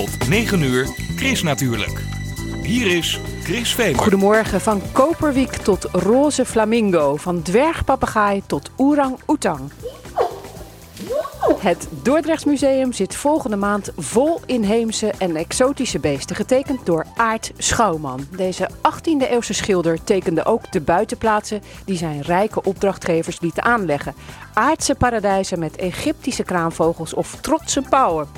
Tot 9 uur, Chris natuurlijk. Hier is Chris Vemer. Goedemorgen, van koperwiek tot roze flamingo, van dwergpapegaai tot orang-oetang. Het Dordrechtsmuseum zit volgende maand vol inheemse en exotische beesten, getekend door Aart Schouwman. Deze 18e-eeuwse schilder tekende ook de buitenplaatsen die zijn rijke opdrachtgevers lieten aanleggen. Aardse paradijzen met Egyptische kraanvogels of trotse pauwen.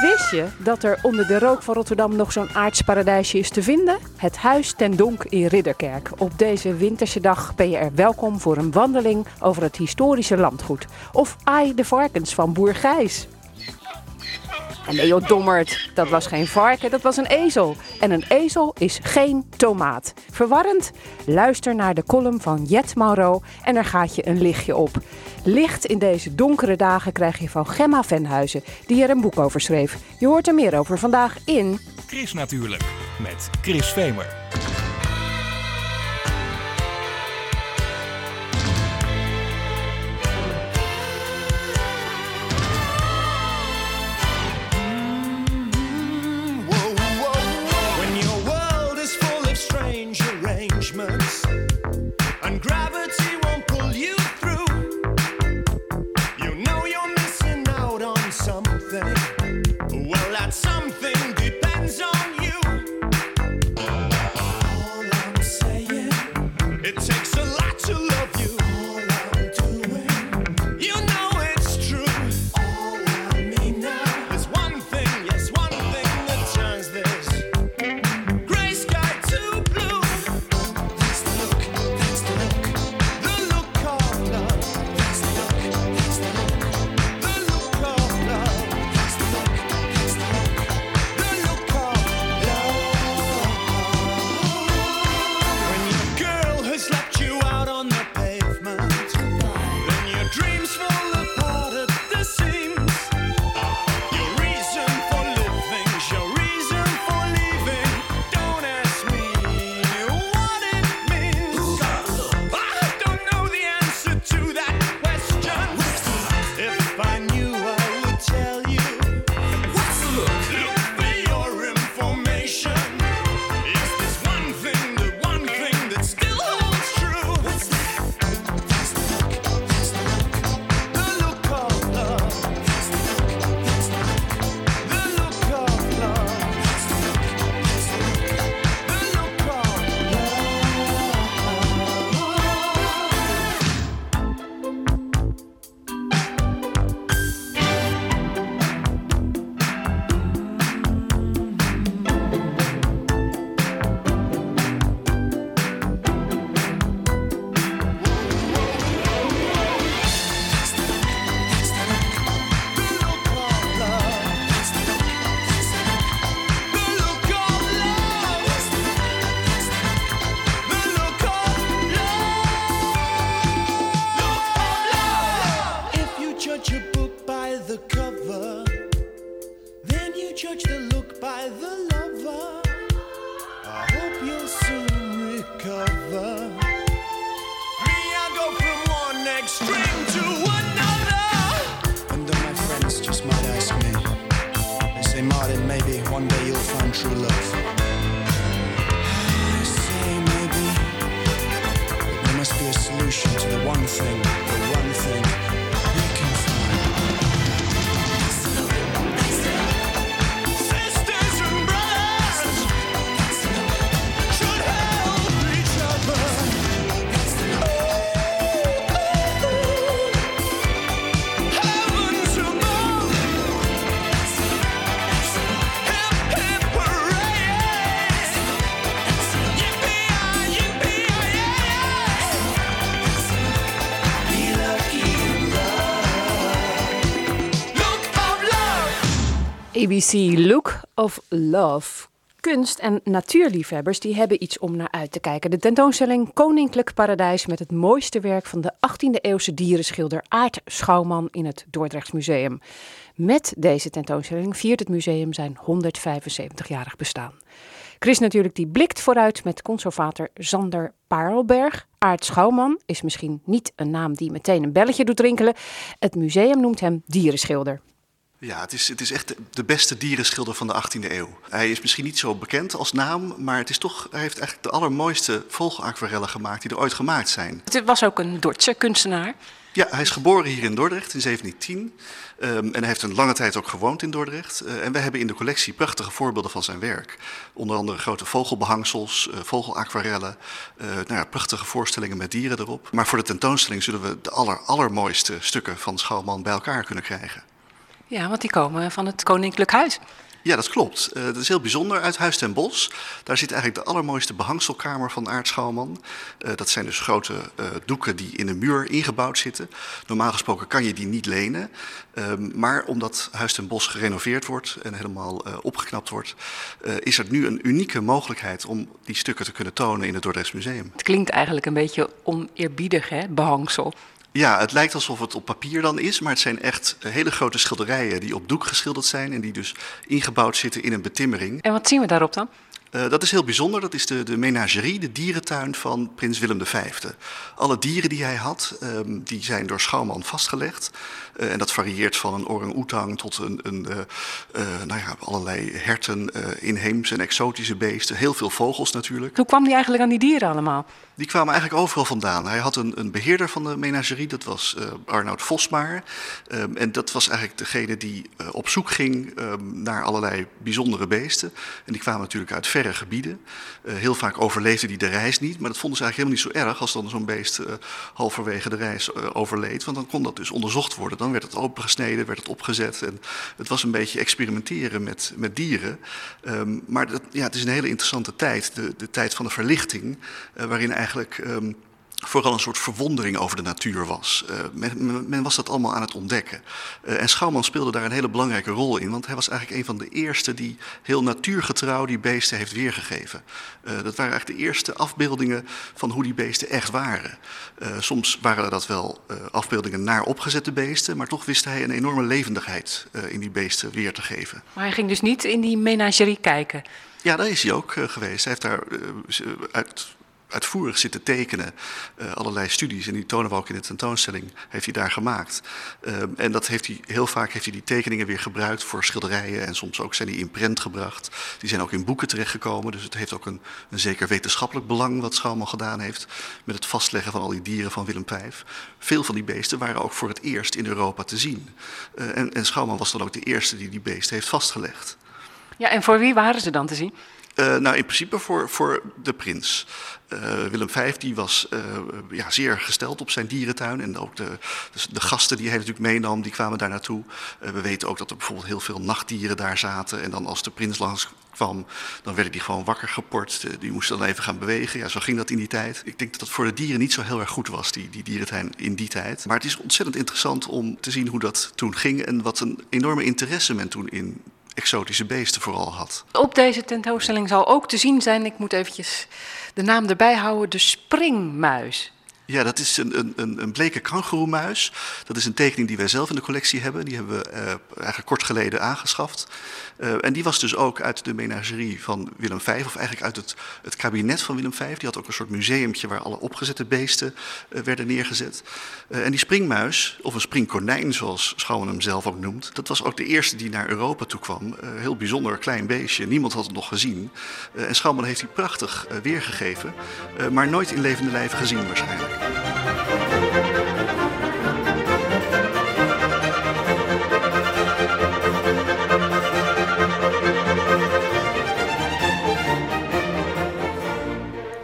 Wist je dat er onder de rook van Rotterdam nog zo'n aardsparadijsje is te vinden? Het Huis ten Donk in Ridderkerk. Op deze winterse dag ben je er welkom voor een wandeling over het historische landgoed. Of Ai de Varkens van Boer Gijs. En nee joh, dommerd, dat was geen varken, dat was een ezel. En een ezel is geen tomaat. Verwarrend? Luister naar de column van Jet Mauro en er gaat je een lichtje op. Licht in deze donkere dagen krijg je van Gemma Venhuizen, die er een boek over schreef. Je hoort er meer over vandaag in... Chris natuurlijk, met Chris Vemer. ABC Look of Love. Kunst- en natuurliefhebbers die hebben iets om naar uit te kijken. De tentoonstelling Koninklijk Paradijs met het mooiste werk van de 18e-eeuwse dierenschilder Aart Schouwman in het Dordrechts Museum. Met deze tentoonstelling viert het museum zijn 175-jarig bestaan. Chris natuurlijk die blikt vooruit met conservator Sander Parelberg. Aart Schouwman is misschien niet een naam die meteen een belletje doet rinkelen. Het museum noemt hem dierenschilder. Ja, het is, het is echt de beste dierenschilder van de 18e eeuw. Hij is misschien niet zo bekend als naam, maar het is toch, hij heeft eigenlijk de allermooiste vogelaquarellen gemaakt die er ooit gemaakt zijn. Het was ook een Dordtse kunstenaar. Ja, hij is geboren hier in Dordrecht in 1710. Ehm, en hij heeft een lange tijd ook gewoond in Dordrecht. Eh, en we hebben in de collectie prachtige voorbeelden van zijn werk. Onder andere grote vogelbehangsels, uh, vogelaquarellen, uh, nou ja, prachtige voorstellingen met dieren erop. Maar voor de tentoonstelling zullen we de aller, allermooiste stukken van Schouwman bij elkaar kunnen krijgen. Ja, want die komen van het Koninklijk Huis. Ja, dat klopt. Uh, dat is heel bijzonder. Uit Huis ten Bos. Daar zit eigenlijk de allermooiste behangselkamer van Aart Schouwman. Uh, dat zijn dus grote uh, doeken die in een muur ingebouwd zitten. Normaal gesproken kan je die niet lenen. Ehm, maar omdat Huis ten Bos gerenoveerd wordt en helemaal opgeknapt wordt... is er nu een unieke mogelijkheid om die stukken te kunnen tonen in het Dordrechts Museum. Het klinkt eigenlijk een beetje oneerbiedig, hè, behangsel. Ja, het lijkt alsof het op papier dan is, maar het zijn echt hele grote schilderijen die op doek geschilderd zijn en die dus ingebouwd zitten in een betimmering. En wat zien we daarop dan? Uh, dat is heel bijzonder. Dat is de, de menagerie, de dierentuin van prins Willem V. Alle dieren die hij had, um, die zijn door Schouwman vastgelegd. Uh, en dat varieert van een orang-oetang tot een, een uh, nou ja, allerlei herten, inheemse en exotische beesten. Heel veel vogels natuurlijk. Hoe kwam hij eigenlijk aan die dieren allemaal? Die kwamen eigenlijk overal vandaan. Hij had een, een beheerder van de menagerie, dat was Arnoud Vosmaar. Um, en dat was eigenlijk degene die op zoek ging um, naar allerlei bijzondere beesten. En die kwamen natuurlijk uit verre gebieden. Heel vaak overleefde die de reis niet, maar dat vonden ze eigenlijk helemaal niet zo erg als dan zo'n beest halverwege de reis overleed. Want dan kon dat dus onderzocht worden. Dan werd het opengesneden, werd het opgezet. En het was een beetje experimenteren met, met dieren. Um, maar dat, ja, het is een hele interessante tijd, de, de tijd van de verlichting, waarin eigenlijk. Um, vooral een soort verwondering over de natuur was. Uh, men, men, was dat allemaal aan het ontdekken. Uh, en Schouwman speelde daar een hele belangrijke rol in, want hij was eigenlijk een van de eerste die heel natuurgetrouw die beesten heeft weergegeven. Uh, dat waren eigenlijk de eerste afbeeldingen van hoe die beesten echt waren. soms waren dat wel afbeeldingen naar opgezette beesten, maar toch wist hij een enorme levendigheid in die beesten weer te geven. Maar hij ging dus niet in die menagerie kijken? Ja, daar is hij ook geweest. Hij heeft daar uit uitvoerig zitten tekenen. Uh, allerlei studies, en die tonen we ook in de tentoonstelling, heeft hij daar gemaakt. Uh, en dat heeft hij, heel vaak heeft hij die tekeningen weer gebruikt voor schilderijen en soms ook zijn die in prent gebracht. Die zijn ook in boeken terechtgekomen, dus het heeft ook een, een zeker wetenschappelijk belang wat Schouwman gedaan heeft met het vastleggen van al die dieren van Willem V. Veel van die beesten waren ook voor het eerst in Europa te zien. Uh, en, en Schouwman was dan ook de eerste die die beesten heeft vastgelegd. Ja, en voor wie waren ze dan te zien? Uh, nou, in principe voor, voor de prins. Uh, Willem V die was uh, ja, zeer gesteld op zijn dierentuin. En ook de, dus de gasten die hij natuurlijk meenam, die kwamen daar naartoe. we weten ook dat er bijvoorbeeld heel veel nachtdieren daar zaten. En dan als de prins langs kwam, dan werden die gewoon wakker geport. die moesten dan even gaan bewegen. Ja, zo ging dat in die tijd. Ik denk dat dat voor de dieren niet zo heel erg goed was, die, die dierentuin in die tijd. Maar het is ontzettend interessant om te zien hoe dat toen ging. En wat een enorme interesse men toen in exotische beesten vooral had. Op deze tentoonstelling zal ook te zien zijn, ik moet eventjes de naam erbij houden, de springmuis. Ja, dat is een, een, een bleke kangoeroemuis. Dat is een tekening die wij zelf in de collectie hebben. Die hebben we uh, eigenlijk kort geleden aangeschaft. Uh, en die was dus ook uit de menagerie van Willem V, of eigenlijk uit het, het kabinet van Willem V. Die had ook een soort museumtje waar alle opgezette beesten uh, werden neergezet. en die springmuis, of een springkonijn zoals Schouwen hem zelf ook noemt, dat was ook de eerste die naar Europa toe kwam. heel bijzonder klein beestje, niemand had het nog gezien. en Schouwman heeft die prachtig weergegeven, maar nooit in levende lijven gezien waarschijnlijk.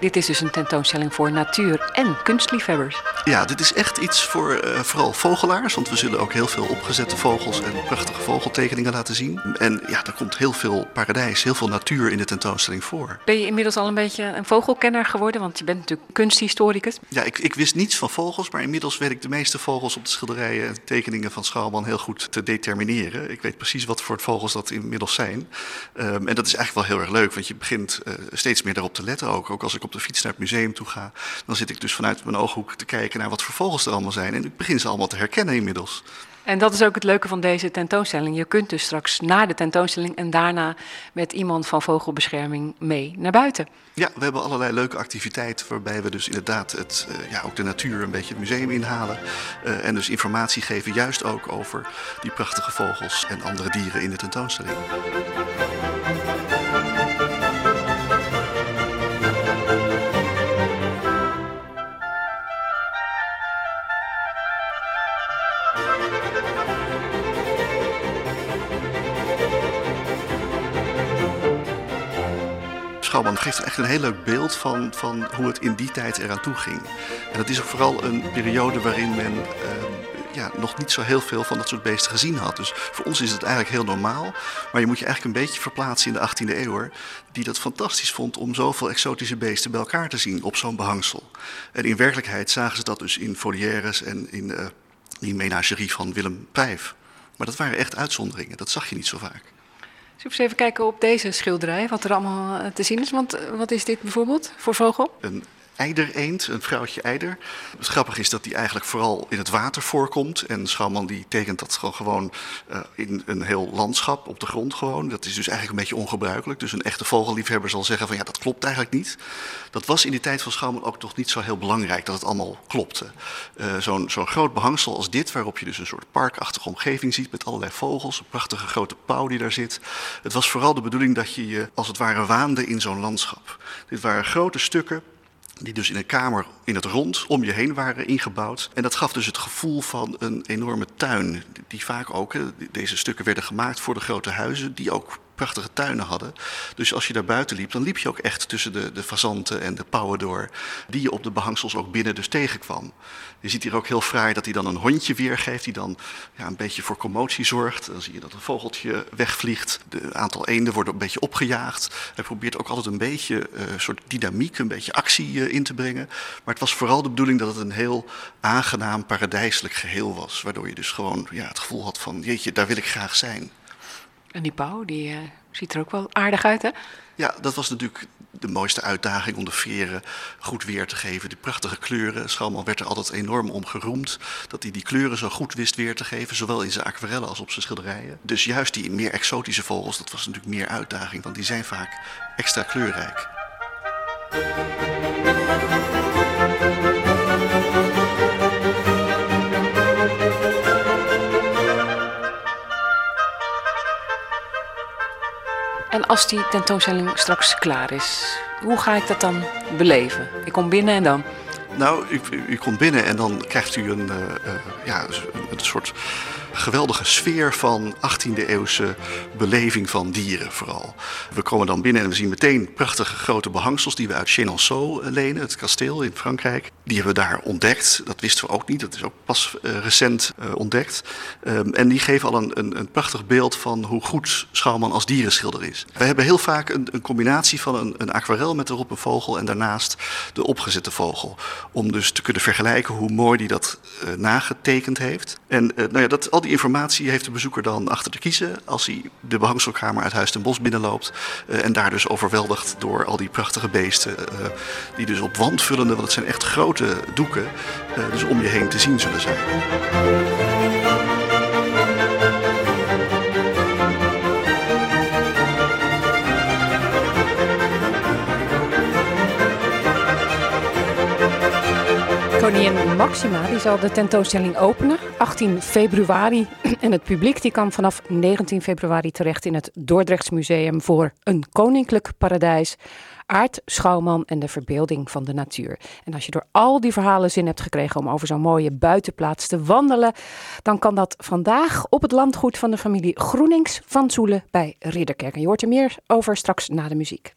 Dit is dus een tentoonstelling voor natuur- en kunstliefhebbers. Ja, dit is echt iets voor uh, vooral vogelaars. Want we zullen ook heel veel opgezette vogels en prachtige vogeltekeningen laten zien. En ja, er komt heel veel paradijs, heel veel natuur in de tentoonstelling voor. Ben je inmiddels al een beetje een vogelkenner geworden? Want je bent natuurlijk kunsthistoricus. Ja, ik, ik wist niets van vogels. Maar inmiddels weet ik de meeste vogels op de schilderijen en tekeningen van Schouwman heel goed te determineren. Ik weet precies wat voor vogels dat inmiddels zijn. Um, en dat is eigenlijk wel heel erg leuk. Want je begint uh, steeds meer daarop te letten ook. Ook als ik op de fiets naar het museum toe ga, dan zit ik dus vanuit mijn ooghoek te kijken naar wat voor vogels er allemaal zijn. En ik begin ze allemaal te herkennen inmiddels. En dat is ook het leuke van deze tentoonstelling. Je kunt dus straks na de tentoonstelling en daarna met iemand van vogelbescherming mee naar buiten. Ja, we hebben allerlei leuke activiteiten waarbij we dus inderdaad het, eh, ja, ook de natuur een beetje het museum inhalen. eh, en dus informatie geven juist ook over die prachtige vogels en andere dieren in de tentoonstelling. Schouwman geeft echt een heel leuk beeld van, van hoe het in die tijd eraan toe ging. En dat is ook vooral een periode waarin men eh, ja, nog niet zo heel veel van dat soort beesten gezien had. Dus voor ons is het eigenlijk heel normaal. Maar je moet je eigenlijk een beetje verplaatsen in de 18e eeuw, die dat fantastisch vond om zoveel exotische beesten bij elkaar te zien op zo'n behangsel. En in werkelijkheid zagen ze dat dus in volières en in eh, die menagerie van Willem V. Maar dat waren echt uitzonderingen, dat zag je niet zo vaak. Zullen we eens even kijken op deze schilderij, wat er allemaal eh, te zien is? Want eh, wat is dit bijvoorbeeld voor vogel? een eidereend, een vrouwtje eider. Het grappige is dat die eigenlijk vooral in het water voorkomt. En Schouwman die tekent dat gewoon, eh, in een heel landschap, op de grond gewoon. Dat is dus eigenlijk een beetje ongebruikelijk. Dus een echte vogelliefhebber zal zeggen van ja, dat klopt eigenlijk niet. Dat was in die tijd van Schouwman ook toch niet zo heel belangrijk dat het allemaal klopte. Zo'n zo'n groot behangsel als dit, waarop je dus een soort parkachtige omgeving ziet met allerlei vogels. Een prachtige grote pauw die daar zit. Het was vooral de bedoeling dat je je als het ware waande in zo'n landschap. Dit waren grote stukken die dus in een kamer in het rond om je heen waren ingebouwd. En dat gaf dus het gevoel van een enorme tuin, die vaak ook, deze stukken werden gemaakt voor de grote huizen, die ook prachtige tuinen hadden. Dus als je daar buiten liep, dan liep je ook echt tussen de, de fazanten en de pauwen door, die je op de behangsels ook binnen dus tegenkwam. Je ziet hier ook heel fraai dat hij dan een hondje weergeeft, die dan ja, een beetje voor commotie zorgt. Dan zie je dat een vogeltje wegvliegt, de aantal eenden worden een beetje opgejaagd. Hij probeert ook altijd een beetje eh, een soort dynamiek, een beetje actie eh, in te brengen. Maar het was vooral de bedoeling dat het een heel aangenaam, paradijselijk geheel was. Waardoor je dus gewoon ja, het gevoel had van, jeetje, daar wil ik graag zijn. En die pauw, die eh, ziet er ook wel aardig uit, hè? Ja, dat was natuurlijk de mooiste uitdaging om de veren goed weer te geven. Die prachtige kleuren. Schouwman werd er altijd enorm om geroemd. Dat hij die kleuren zo goed wist weer te geven. Zowel in zijn aquarellen als op zijn schilderijen. Dus juist die meer exotische vogels, dat was natuurlijk meer uitdaging. Want die zijn vaak extra kleurrijk. Als die tentoonstelling straks klaar is, hoe ga ik dat dan beleven? Ik kom binnen en dan. Nou, u, u- komt binnen en dan krijgt u een, eh, eh, ja, een soort geweldige sfeer van 18e eeuwse beleving van dieren vooral. We komen dan binnen en we zien meteen prachtige grote behangsels die we uit Chenonceau eh, lenen, het kasteel in Frankrijk. Die hebben we daar ontdekt. Dat wisten we ook niet. Dat is ook pas eh, recent eh, ontdekt. Ehm, en die geven al een, een, een prachtig beeld van hoe goed Schouwman als dierenschilder is. We hebben heel vaak een, een combinatie van een, een aquarel met erop een vogel en daarnaast de opgezette vogel. Om dus te kunnen vergelijken hoe mooi die dat nagetekend heeft. En nou ja, dat, die informatie heeft de bezoeker dan achter te kiezen als hij de behangselkamer uit Huis ten Bos binnenloopt. eh, en daar dus overweldigd door al die prachtige beesten. eh, die dus op wandvullende, want het zijn echt grote doeken, eh, dus om je heen te zien zullen zijn. Koningin Maxima die zal de tentoonstelling openen, 18 februari. En het publiek die kan vanaf 19 februari terecht in het Dordrechts Museum voor een koninklijk paradijs. Aard, Schouwman en de verbeelding van de natuur. En als je door al die verhalen zin hebt gekregen om over zo'n mooie buitenplaats te wandelen, dan kan dat vandaag op het landgoed van de familie Groenings van Zoelen bij Ridderkerk. En je hoort er meer over straks na de muziek.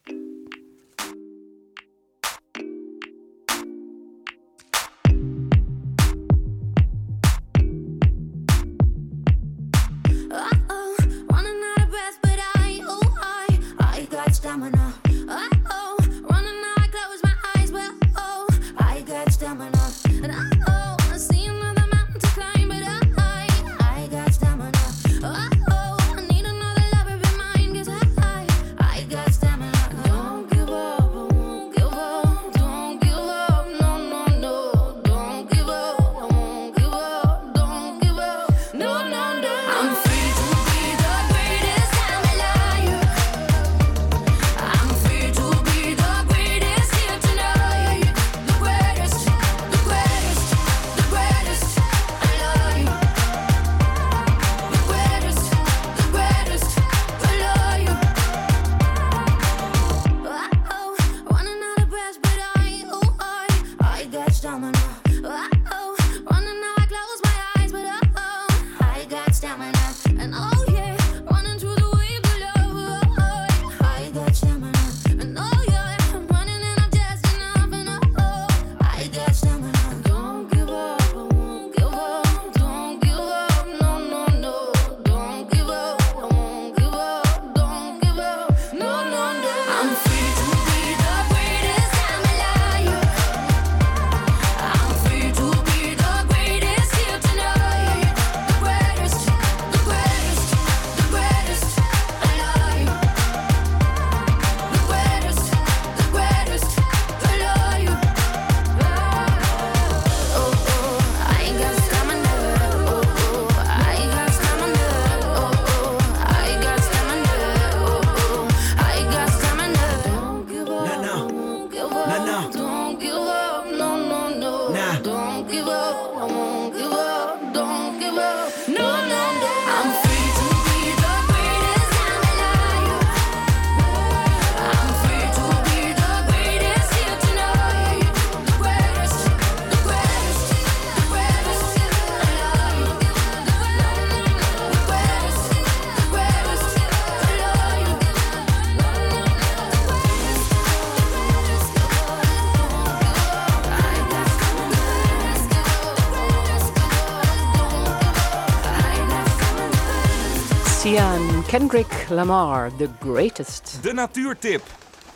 Kendrick Lamar, The Greatest. De natuurtip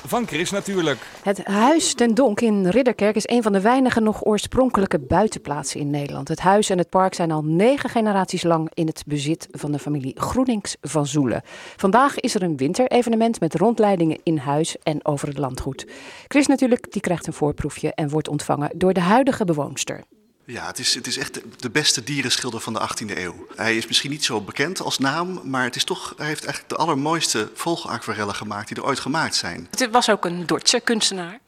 van Chris Natuurlijk. Het Huis ten Donk in Ridderkerk is een van de weinige nog oorspronkelijke buitenplaatsen in Nederland. Het huis en het park zijn al negen generaties lang in het bezit van de familie Groenings van Zoelen. Vandaag is er een winterevenement met rondleidingen in huis en over het landgoed. Chris natuurlijk, die krijgt een voorproefje en wordt ontvangen door de huidige bewoonster. Ja, het is, het is echt de- beste dierenschilder van de 18e eeuw. Hij is misschien niet zo bekend als naam, maar het is toch, hij heeft eigenlijk de allermooiste vogelaquarellen gemaakt die er ooit gemaakt zijn. Het was ook een Dordtse kunstenaar.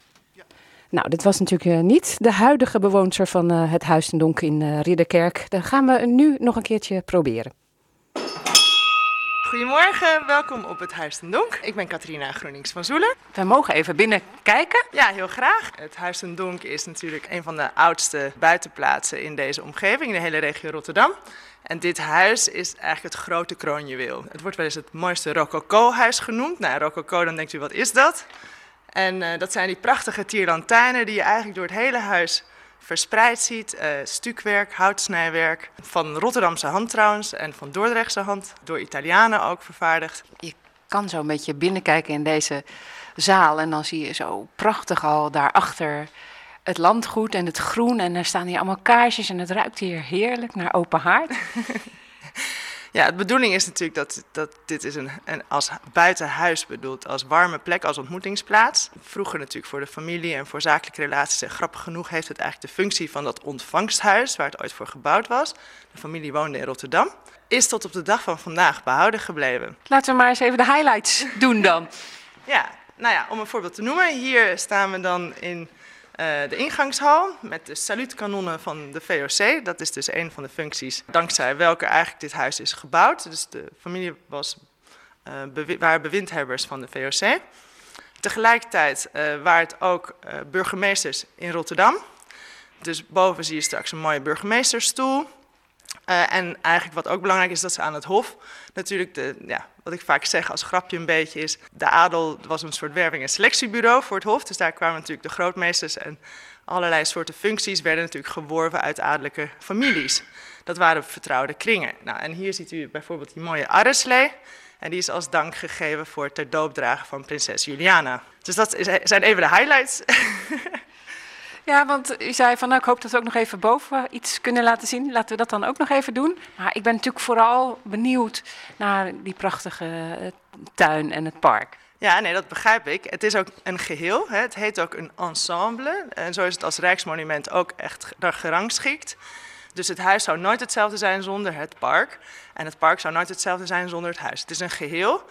Nou, dit was natuurlijk eh, niet de huidige bewoonster van eh, het Huis ten Donk in eh, Ridderkerk. Dat gaan we nu nog een keertje proberen. Goedemorgen, welkom op het Huis ten Donk. Ik ben Katrina Groenings van Zoelen. We mogen even binnen kijken. Ja, heel graag. Het Huis ten Donk is natuurlijk een van de oudste buitenplaatsen in deze omgeving, in de hele regio Rotterdam. En dit huis is eigenlijk het grote kroonjuweel. Het wordt wel eens het mooiste rococo-huis genoemd. Nou, rococo, dan denkt u, wat is dat? En eh, dat zijn die prachtige tierlantijnen die je eigenlijk door het hele huis verspreid ziet. Eh stukwerk, houtsnijwerk, van Rotterdamse hand trouwens en van Dordrechtse hand, door Italianen ook vervaardigd. Je kan zo een beetje binnenkijken in deze zaal en dan zie je zo prachtig al daarachter het landgoed en het groen. En er staan hier allemaal kaarsjes en het ruikt hier heerlijk naar open haard. Ja, de bedoeling is natuurlijk dat, dat dit is een, een als buitenhuis bedoeld, als warme plek, als ontmoetingsplaats. Vroeger natuurlijk voor de familie en voor zakelijke relaties. En grappig genoeg heeft het eigenlijk de functie van dat ontvangsthuis, waar het ooit voor gebouwd was. De familie woonde in Rotterdam. Is tot op de dag van vandaag behouden gebleven. Laten we maar eens even de highlights doen dan. Ja, nou ja, om een voorbeeld te noemen. Hier staan we dan in de ingangshal met de saluutkanonnen van de VOC. Dat is dus een van de functies dankzij welke eigenlijk dit huis is gebouwd. Dus de familie was, eh, bewi- waren bewindhebbers van de VOC. Tegelijkertijd eh, waren het ook eh, burgemeesters in Rotterdam. Dus boven zie je straks een mooie burgemeesterstoel. Eh, en eigenlijk wat ook belangrijk is, dat ze aan het hof natuurlijk, de, ja, wat ik vaak zeg als grapje een beetje is, de adel was een soort werving- en selectiebureau voor het hof. Dus daar kwamen natuurlijk de grootmeesters en allerlei soorten functies werden natuurlijk geworven uit adellijke families. Dat waren vertrouwde kringen. Nou, en hier ziet u bijvoorbeeld die mooie arreslee. En die is als dank gegeven voor het ter doopdragen van prinses Juliana. Dus dat zijn even de highlights. Ja, want u zei van nou, ik hoop dat we ook nog even boven iets kunnen laten zien. Laten we dat dan ook nog even doen. Maar ik ben natuurlijk vooral benieuwd naar die prachtige eh, tuin en het park. Ja, nee, dat begrijp ik. Het is ook een geheel. Hè. Het heet ook een ensemble. En zo is het als Rijksmonument ook echt ge- gerangschikt. Dus het huis zou nooit hetzelfde zijn zonder het park. En het park zou nooit hetzelfde zijn zonder het huis. Het is een geheel.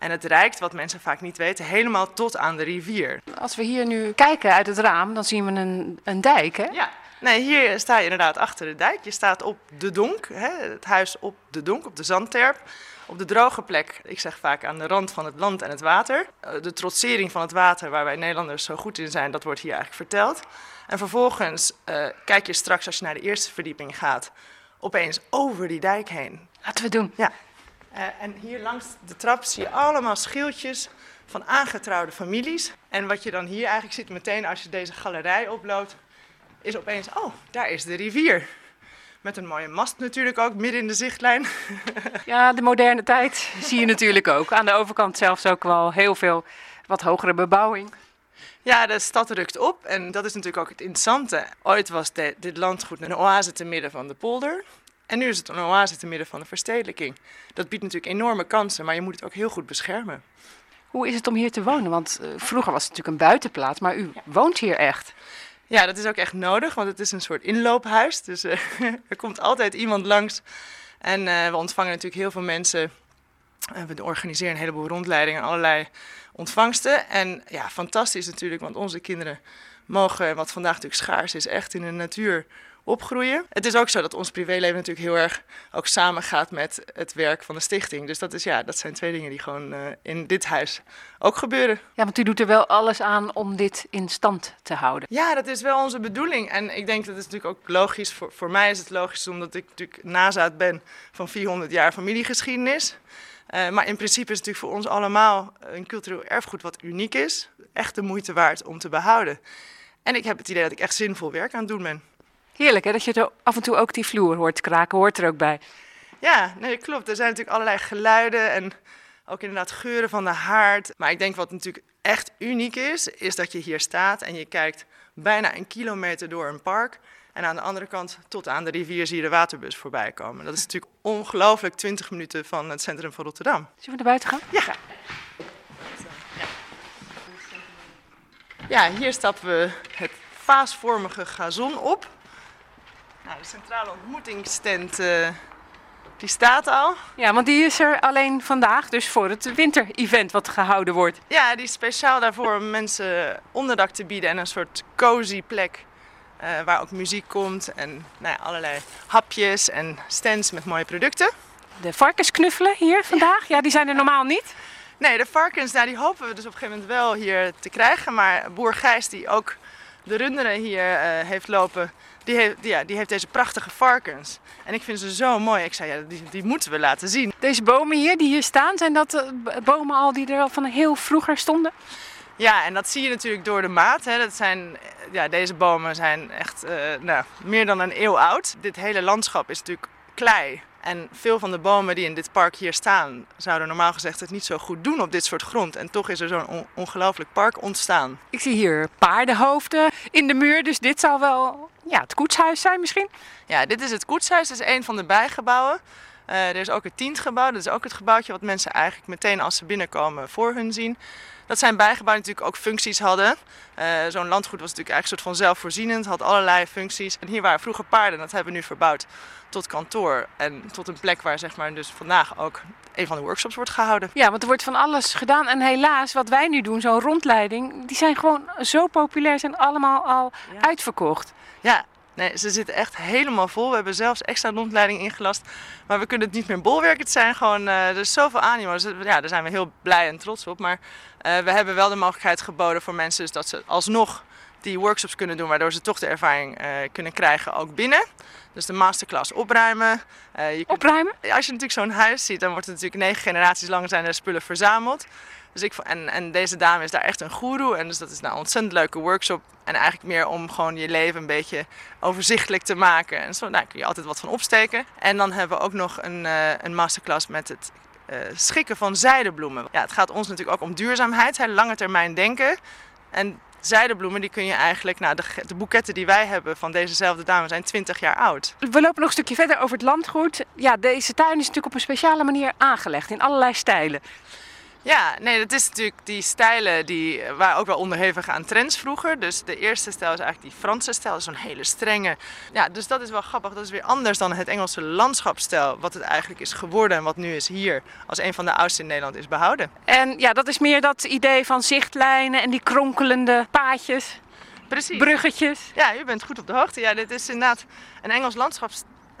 En het reikt, wat mensen vaak niet weten, helemaal tot aan de rivier. Als we hier nu kijken uit het raam, dan zien we een, een dijk, hè? Ja, nee, hier sta je inderdaad achter de dijk. Je staat op de donk, hè, het huis op de donk, op de zandterp. Op de droge plek, ik zeg vaak aan de rand van het land en het water. Eh, De trotsering van het water, waar wij Nederlanders zo goed in zijn, dat wordt hier eigenlijk verteld. En vervolgens eh, kijk je straks, als je naar de eerste verdieping gaat, opeens over die dijk heen. Laten we doen. Ja. Eh, en hier langs de trap zie je allemaal schildjes van aangetrouwde families. En wat je dan hier eigenlijk ziet meteen als je deze galerij oploopt, is opeens, oh, daar is de rivier. Met een mooie mast natuurlijk ook, midden in de zichtlijn. Ja, de moderne tijd zie je natuurlijk ook. Aan de overkant zelfs ook wel heel veel wat hogere bebouwing. Ja, de stad rukt op en dat is natuurlijk ook het interessante. Ooit was de- dit landgoed een oase te midden van de polder. En nu is het een oase te midden van de verstedelijking. Dat biedt natuurlijk enorme kansen, maar je moet het ook heel goed beschermen. Hoe is het om hier te wonen? Want eh, vroeger was het natuurlijk een buitenplaats, maar u woont hier echt. Ja, dat is ook echt nodig, want het is een soort inloophuis. Dus eh, er komt altijd iemand langs. En eh, we ontvangen natuurlijk heel veel mensen. En we organiseren een heleboel rondleidingen, allerlei ontvangsten. En ja, fantastisch natuurlijk, want onze kinderen mogen, wat vandaag natuurlijk schaars is, echt in de natuur opgroeien. Het is ook zo dat ons privéleven natuurlijk heel erg ook samengaat met het werk van de stichting. Dus dat, is, ja, dat zijn twee dingen die gewoon eh, in dit huis ook gebeuren. Ja, want u doet er wel alles aan om dit in stand te houden. Ja, dat is wel onze bedoeling. En ik denk dat is natuurlijk ook logisch. Voor, voor mij is het logisch omdat ik natuurlijk nazaat ben van 400 jaar familiegeschiedenis. Eh, maar in principe is het natuurlijk voor ons allemaal een cultureel erfgoed wat uniek is. Echt de moeite waard om te behouden. En ik heb het idee dat ik echt zinvol werk aan het doen ben. Heerlijk hè, dat je er af en toe ook die vloer hoort kraken, hoort er ook bij. Ja, nee, klopt. Er zijn natuurlijk allerlei geluiden en ook inderdaad geuren van de haard. Maar ik denk wat natuurlijk echt uniek is, is dat je hier staat en je kijkt bijna een kilometer door een park. En aan de andere kant, tot aan de rivier, zie je de waterbus voorbij komen. Dat is natuurlijk ongelooflijk 20 minuten van het centrum van Rotterdam. Zullen we naar buiten gaan? Ja. Ja, hier stappen we het vaasvormige gazon op. Nou, de centrale ontmoetingstent eh, die staat al. Ja, want die is er alleen vandaag, dus voor het winter-event wat gehouden wordt. Ja, die is speciaal daarvoor om mensen onderdak te bieden en een soort cozy plek. eh, waar ook muziek komt en nou ja, allerlei hapjes en stands met mooie producten. De varkensknuffelen hier vandaag, ja, die zijn er normaal niet. Nee, de varkens, nou, die hopen we dus op een gegeven moment wel hier te krijgen. Maar boer Gijs, die ook de runderen hier eh, heeft lopen, die heeft, die, ja, die heeft deze prachtige varkens. En ik vind ze zo mooi. Ik zei, ja, die, die moeten we laten zien. Deze bomen hier, die hier staan, zijn dat eh, bomen al die er al van heel vroeger stonden? Ja, en dat zie je natuurlijk door de maat. Hè. Dat zijn, eh, ja, deze bomen zijn echt eh, nou, meer dan een eeuw oud. Dit hele landschap is natuurlijk klei. En veel van de bomen die in dit park hier staan, zouden normaal gezegd het niet zo goed doen op dit soort grond. En toch is er zo'n on- ongelooflijk park ontstaan. Ik zie hier paardenhoofden in de muur, dus dit zal wel ja, het koetshuis zijn misschien. Ja, dit is het koetshuis, dat is een van de bijgebouwen. Eh, er is ook het tientgebouw, dat is ook het gebouwtje wat mensen eigenlijk meteen als ze binnenkomen voor hun zien. Dat zijn bijgebouwen natuurlijk ook functies hadden. Eh, Zo'n landgoed was natuurlijk eigenlijk een soort van zelfvoorzienend, had allerlei functies. En hier waren vroeger paarden, dat hebben we nu verbouwd tot kantoor. En tot een plek waar zeg maar, dus vandaag ook een van de workshops wordt gehouden. Ja, want er wordt van alles gedaan. En helaas, wat wij nu doen, zo'n rondleiding, die zijn gewoon zo populair, zijn allemaal al uitverkocht. Ja, nee, ze zitten echt helemaal vol. We hebben zelfs extra rondleiding ingelast. Maar we kunnen het niet meer bolwerken. Het zijn gewoon, eh, er is zoveel animo. Ja, daar zijn we heel blij en trots op. Maar eh, we hebben wel de mogelijkheid geboden voor mensen dus dat ze alsnog die workshops kunnen doen. Waardoor ze toch de ervaring eh, kunnen krijgen ook binnen. Dus de masterclass opruimen. Eh, je kunt- Opruimen? als je natuurlijk zo'n huis ziet, dan wordt het natuurlijk negen generaties lang zijn er spullen verzameld. Dus ik, en, en deze dame is daar echt een goeroe. En dus dat is nou een ontzettend leuke workshop. En eigenlijk meer om gewoon je leven een beetje overzichtelijk te maken. En zo nou, kun je altijd wat van opsteken. En dan hebben we ook nog een, eh, een masterclass met het schikken van zijdebloemen. Ja, het gaat ons natuurlijk ook om duurzaamheid, hè, lange termijn denken. En zijdebloemen die kun je eigenlijk, nou de, de boeketten die wij hebben van dezezelfde dame zijn 20 jaar oud. We lopen nog een stukje verder over het landgoed. Ja, deze tuin is natuurlijk op een speciale manier aangelegd, in allerlei stijlen. Ja, nee, dat is natuurlijk die stijlen die waren ook wel onderhevig aan trends vroeger. Dus de eerste stijl is eigenlijk die Franse stijl, zo'n hele strenge. Ja, dus dat is wel grappig. Dat is weer anders dan het Engelse landschapsstijl, wat het eigenlijk is geworden en wat nu is hier als een van de oudste in Nederland is behouden. En ja, dat is meer dat idee van zichtlijnen en die kronkelende paadjes, Precies. bruggetjes. Ja, u bent goed op de hoogte. Ja, dit is inderdaad een Engels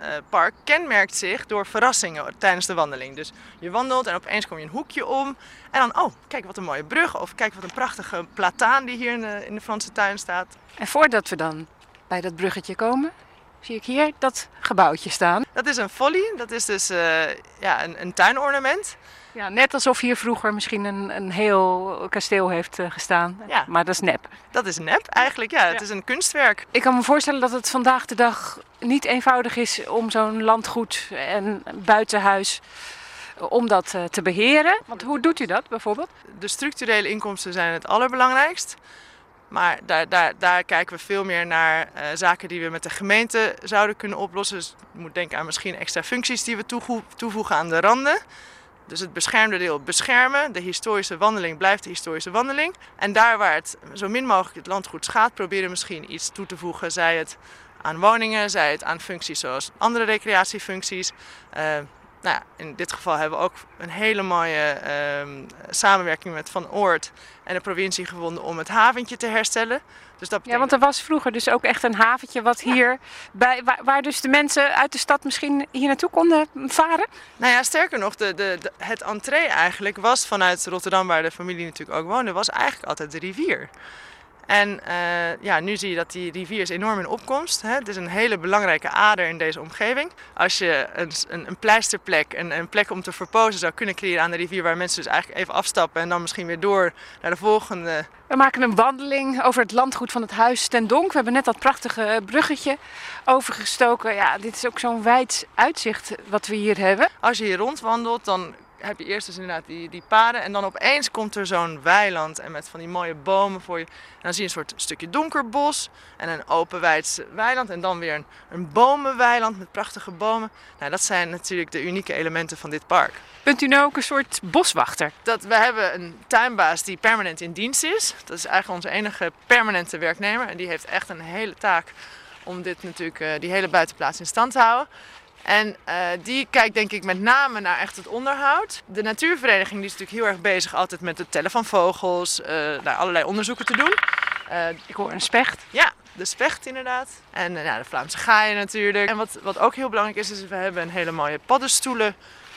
landschapspark. kenmerkt zich door verrassingen tijdens de wandeling. Dus je wandelt en opeens kom je een hoekje om. En dan, oh, kijk wat een mooie brug. Of kijk wat een prachtige plataan die hier in de, in de Franse tuin staat. En voordat we dan bij dat bruggetje komen, zie ik hier dat gebouwtje staan. Dat is een folly. Dat is dus eh, ja, een, een tuinornament. Ja, net alsof hier vroeger misschien een, een heel kasteel heeft eh, gestaan. Ja. Maar dat is nep. Dat is nep eigenlijk. Ja, het is een kunstwerk. Ik kan me voorstellen dat het vandaag de dag niet eenvoudig is om zo'n landgoed en buitenhuis eh, om dat eh, te beheren. Want hoe doet u dat bijvoorbeeld? De structurele inkomsten zijn het allerbelangrijkst. Maar daar, daar, daar kijken we veel meer naar zaken die we met de gemeente zouden kunnen oplossen. Dus je moet denken aan misschien extra functies die we toevoe- toevoegen aan de randen. Dus het beschermde deel beschermen. De historische wandeling blijft de historische wandeling. En daar waar het zo min mogelijk het landgoed schaadt, proberen misschien iets toe te voegen. Zij het aan woningen, zij het aan functies zoals andere recreatiefuncties. Eh, nou ja, in dit geval hebben we ook een hele mooie ehm, samenwerking met Van Oort en de provincie gevonden om het haventje te herstellen. Dus dat Ja, want er was vroeger dus ook echt een haventje wat hier, bij, waar, waar dus de mensen uit de stad misschien hier naartoe konden varen. Nou ja, sterker nog, de, de, de- het entree eigenlijk was vanuit Rotterdam, waar de familie natuurlijk ook woonde, was eigenlijk altijd de rivier. En eh, ja, nu zie je dat die rivier is enorm in opkomst. Hè. Het is een hele belangrijke ader in deze omgeving. Als je een, een, een pleisterplek, een, een plek om te verpozen zou kunnen creëren aan de rivier... waar mensen dus eigenlijk even afstappen en dan misschien weer door naar de volgende... We maken een wandeling over het landgoed van het huis ten Donk. We hebben net dat prachtige bruggetje overgestoken. Ja, dit is ook zo'n wijd uitzicht wat we hier hebben. Als je hier rondwandelt, dan heb je eerst dus inderdaad die, die paden. En dan opeens komt er zo'n weiland en met van die mooie bomen voor je. En dan zie je een soort stukje donker bos en een open wijd weiland. En dan weer een, een bomenweiland met prachtige bomen. Nou, dat zijn natuurlijk de unieke elementen van dit park. Bent u nou ook een soort boswachter? Dat we hebben een tuinbaas die permanent in dienst is. Dat is eigenlijk onze enige permanente werknemer. En die heeft echt een hele taak om dit natuurlijk, eh, die hele buitenplaats in stand te houden. En eh, die kijkt denk ik met name naar echt het onderhoud. De natuurvereniging die is natuurlijk heel erg bezig altijd met het tellen van vogels, nou, allerlei onderzoeken te doen. Eh, Ik hoor een specht. ja, de specht inderdaad. En eh, nou, de Vlaamse gaaien natuurlijk. En wat, wat ook heel belangrijk is, is we hebben een hele mooie paddenstoelen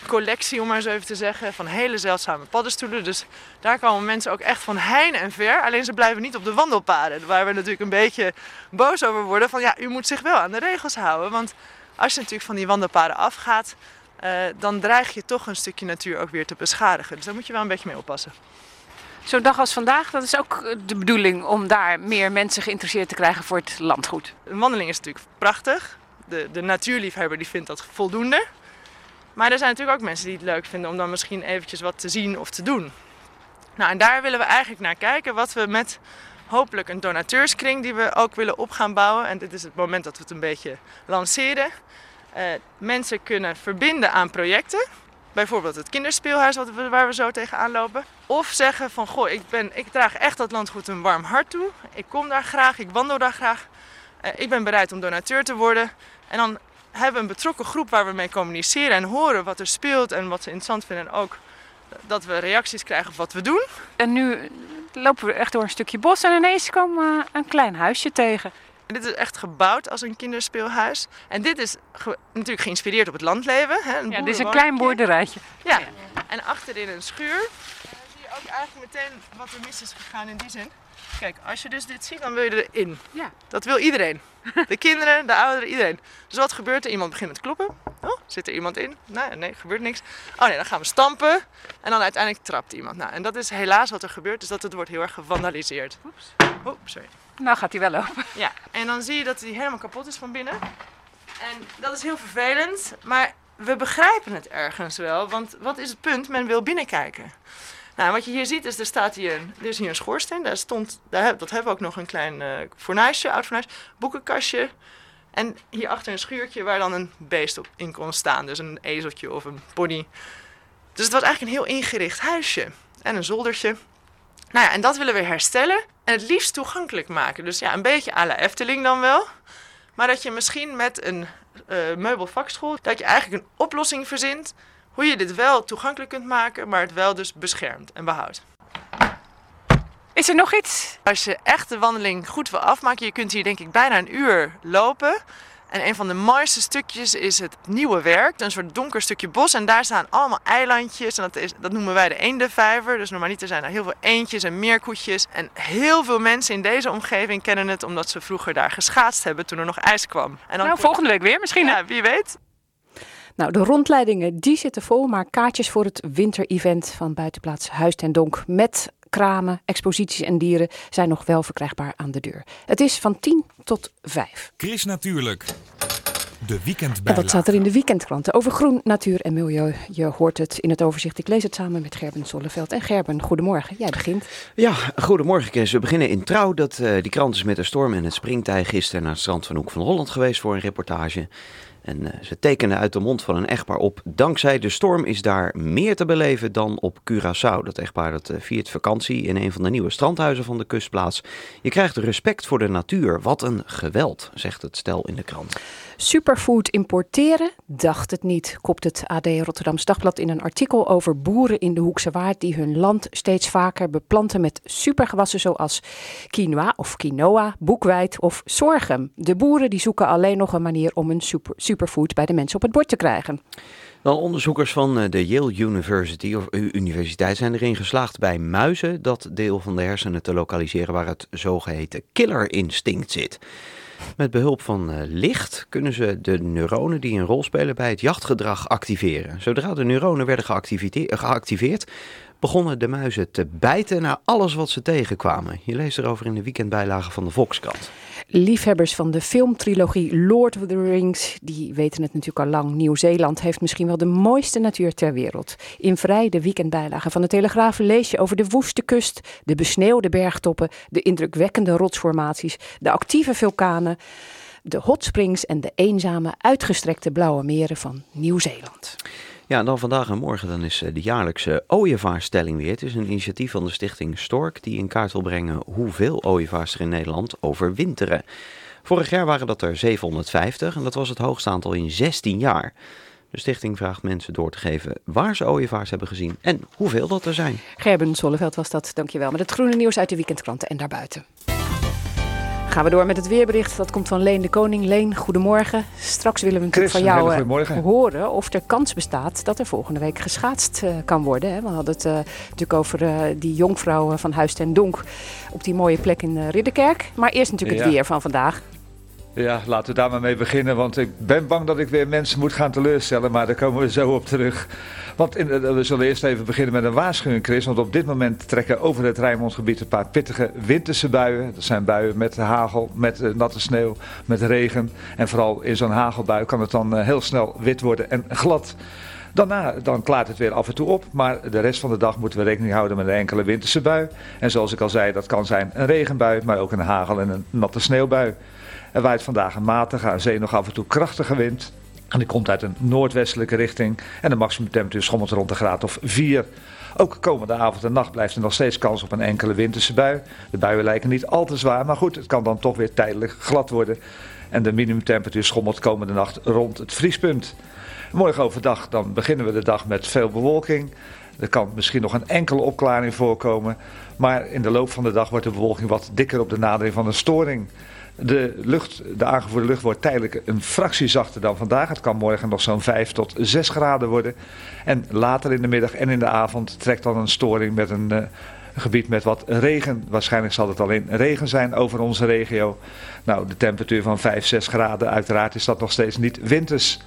collectie, om maar zo even te zeggen, van hele zeldzame paddenstoelen. Dus daar komen mensen ook echt van heine en ver. Alleen ze blijven niet op de wandelpaden, waar we natuurlijk een beetje boos over worden. Van ja, u moet zich wel aan de regels houden. Want als je natuurlijk van die wandelpaden afgaat, eh, dan dreig je toch een stukje natuur ook weer te beschadigen. Dus daar moet je wel een beetje mee oppassen. Zo'n dag als vandaag, dat is ook eh, de bedoeling om daar meer mensen geïnteresseerd te krijgen voor het landgoed. Een wandeling is natuurlijk prachtig. De, de natuurliefhebber die vindt dat voldoende. Maar er zijn natuurlijk ook mensen die het leuk vinden om dan misschien eventjes wat te zien of te doen. Nou, en daar willen we eigenlijk naar kijken. Wat we met hopelijk een donateurskring die we ook willen op gaan bouwen. En dit is het moment dat we het een beetje lanceren. Eh, mensen kunnen verbinden aan projecten. Bijvoorbeeld het kinderspeelhuis wat waar we zo tegenaan lopen. Of zeggen van, goh, ik, ben, ik draag echt dat landgoed een warm hart toe. Ik kom daar graag, ik wandel daar graag. Eh, ik ben bereid om donateur te worden. En dan hebben we een betrokken groep waar we mee communiceren en horen wat er speelt en wat ze interessant vinden. En ook dat we reacties krijgen op wat we doen. En nu lopen we echt door een stukje bos en ineens komen we een klein huisje tegen. En dit is echt gebouwd als een kinderspeelhuis. En dit is ge- natuurlijk geïnspireerd op het landleven. Hè? Ja, dit is een klein boerderijtje. Ja, en achterin een schuur. En dan zie je ook eigenlijk meteen wat er mis is gegaan in die zin. Kijk, als je dus dit ziet, dan wil je erin. Ja. Dat wil iedereen. De kinderen, de ouderen, iedereen. Dus wat gebeurt er? Iemand begint met kloppen. Oh, zit er iemand in? Nee, nee, gebeurt niks. Oh nee, dan gaan we stampen. En dan uiteindelijk trapt iemand. Nou, en dat is helaas wat er gebeurt. Dus dat het wordt heel erg gevandaliseerd. Oeps. Oh, sorry. Nou gaat hij wel lopen. Ja, en dan zie je dat hij helemaal kapot is van binnen. En dat is heel vervelend, maar we begrijpen het ergens wel. Want wat is het punt? Men wil binnenkijken. Nou, wat je hier ziet is, er staat hier een, er is hier een schoorsteen. Daar stond, daar, dat hebben we ook nog een klein eh fornuisje, oud fornuis, boekenkastje. En hierachter een schuurtje waar dan een beest op in kon staan. Dus een ezeltje of een pony. Dus het was eigenlijk een heel ingericht huisje. En een zoldertje. Nou ja, en dat willen we herstellen. En het liefst toegankelijk maken. Dus ja, een beetje à la Efteling dan wel. Maar dat je misschien met een eh, meubelvakschool... dat je eigenlijk een oplossing verzint... hoe je dit wel toegankelijk kunt maken... maar het wel dus beschermt en behoudt. Is er nog iets? Als je echt de wandeling goed wil afmaken... je kunt hier denk ik bijna een uur lopen... En een van de mooiste stukjes is het Nieuwe Werk. Een soort donker stukje bos. En daar staan allemaal eilandjes. En dat, is, dat noemen wij de eendenvijver. Dus normaliter zijn er heel veel eendjes en meerkoetjes. En heel veel mensen in deze omgeving kennen het... omdat ze vroeger daar geschaatst hebben toen er nog ijs kwam. En dan Nou, volgende week weer misschien. hè? Ja, wie weet. Nou, de rondleidingen die zitten vol, maar kaartjes voor het winterevent van buitenplaats Huis ten Donk met kramen, exposities en dieren zijn nog wel verkrijgbaar aan de deur. Het is van 10 tot 5. Chris Natuurlijk. De En weekendbijlage. dat staat er in de weekendkranten over groen, natuur en milieu. Je hoort het in het overzicht. Ik lees het samen met Gerben Zolleveld. En Gerben, goedemorgen. Jij begint. Ja, goedemorgen Chris. We beginnen in Trouw. Dat, eh, die krant is met de storm en het springtij gisteren naar het strand van Hoek van Holland geweest voor een reportage. En eh, ze tekenen uit de mond van een echtpaar op. Dankzij de storm is daar meer te beleven dan op Curaçao. Dat echtpaar dat eh, viert vakantie in een van de nieuwe strandhuizen van de kustplaats. Je krijgt respect voor de natuur. Wat een geweld, zegt het stel in de krant. Superfood importeren? Dacht het niet, kopt het AD Rotterdams Dagblad in een artikel over boeren in de Hoekse Waard die hun land steeds vaker beplanten met supergewassen zoals quinoa of quinoa, boekweit of sorghum. De boeren die zoeken alleen nog een manier om hun super, superfood bij de mensen op het bord te krijgen. Dan onderzoekers van eh, de Yale University of u- Universiteit zijn erin geslaagd bij muizen dat deel van de hersenen te lokaliseren waar het zogeheten killer instinct zit. Met behulp van eh, licht kunnen ze de neuronen die een rol spelen bij het jachtgedrag activeren. Zodra de neuronen werden geactivite- geactiveerd, begonnen de muizen te bijten naar alles wat ze tegenkwamen. Je leest erover in de weekendbijlage van de Volkskrant. Liefhebbers van de filmtrilogie Lord of the Rings, die weten het natuurlijk al lang. Nieuw-Zeeland heeft misschien wel de mooiste natuur ter wereld. In vrij de weekendbijlage van de Telegraaf lees je over de woeste kust, de besneeuwde bergtoppen, de indrukwekkende rotsformaties, de actieve vulkanen, de hot springs en de eenzame, uitgestrekte blauwe meren van Nieuw-Zeeland. Ja, dan vandaag en morgen dan is eh, de jaarlijkse ooievaarsstelling weer. Het is een initiatief van de stichting Stork die in kaart wil brengen hoeveel ooievaars er in Nederland overwinteren. Vorig jaar waren dat er 750 en dat was het hoogste aantal in 16 jaar. De stichting vraagt mensen door te geven waar ze ooievaars hebben gezien en hoeveel dat er zijn. Gerben Zolleveld was dat, dankjewel. Met het groene nieuws uit de weekendkranten en daarbuiten. Gaan we door met het weerbericht. Dat komt van Leen de Koning. Leen, goedemorgen. Straks willen we natuurlijk Chris, van jou eh, horen of er kans bestaat dat er volgende week geschaatst eh, kan worden. Hè? We hadden het eh, natuurlijk over die jonkvrouw van Huis ten Donk op die mooie plek in Ridderkerk. Maar eerst natuurlijk het weer van vandaag. Ja, laten we daar maar mee beginnen, want ik ben bang dat ik weer mensen moet gaan teleurstellen, maar daar komen we zo op terug. Want in, we zullen eerst even beginnen met een waarschuwing, Chris, want op dit moment trekken over het Rijnmondgebied een paar pittige winterse buien. Dat zijn buien met hagel, met eh, natte sneeuw, met regen. En vooral in zo'n hagelbui kan het dan eh, heel snel wit worden en glad. Daarna dan klaart het weer af en toe op, maar de rest van de dag moeten we rekening houden met een enkele winterse bui. En zoals ik al zei, dat kan zijn een regenbui, maar ook een hagel- en een natte sneeuwbui. Er waait vandaag een matige, aan zee nog af en toe krachtige wind. En die komt uit een noordwestelijke richting. En de maximumtemperatuur schommelt rond de graad of 4. Ook komende avond en nacht blijft er nog steeds kans op een enkele winterse bui. De buien lijken niet al te zwaar, maar goed, het kan dan toch weer tijdelijk glad worden. En de minimumtemperatuur schommelt komende nacht rond het vriespunt. Morgen overdag dan beginnen we de dag met veel bewolking. Er kan misschien nog een enkele opklaring voorkomen. Maar in de loop van de dag wordt de bewolking wat dikker op de nadering van een storing. De, lucht, de aangevoerde lucht wordt tijdelijk een fractie zachter dan vandaag. Het kan morgen nog zo'n 5 tot 6 graden worden. En later in de middag en in de avond trekt dan een storing met een eh, gebied met wat regen. Waarschijnlijk zal het alleen regen zijn over onze regio. Nou, de temperatuur van 5, 6 graden. Uiteraard is dat nog steeds niet winters.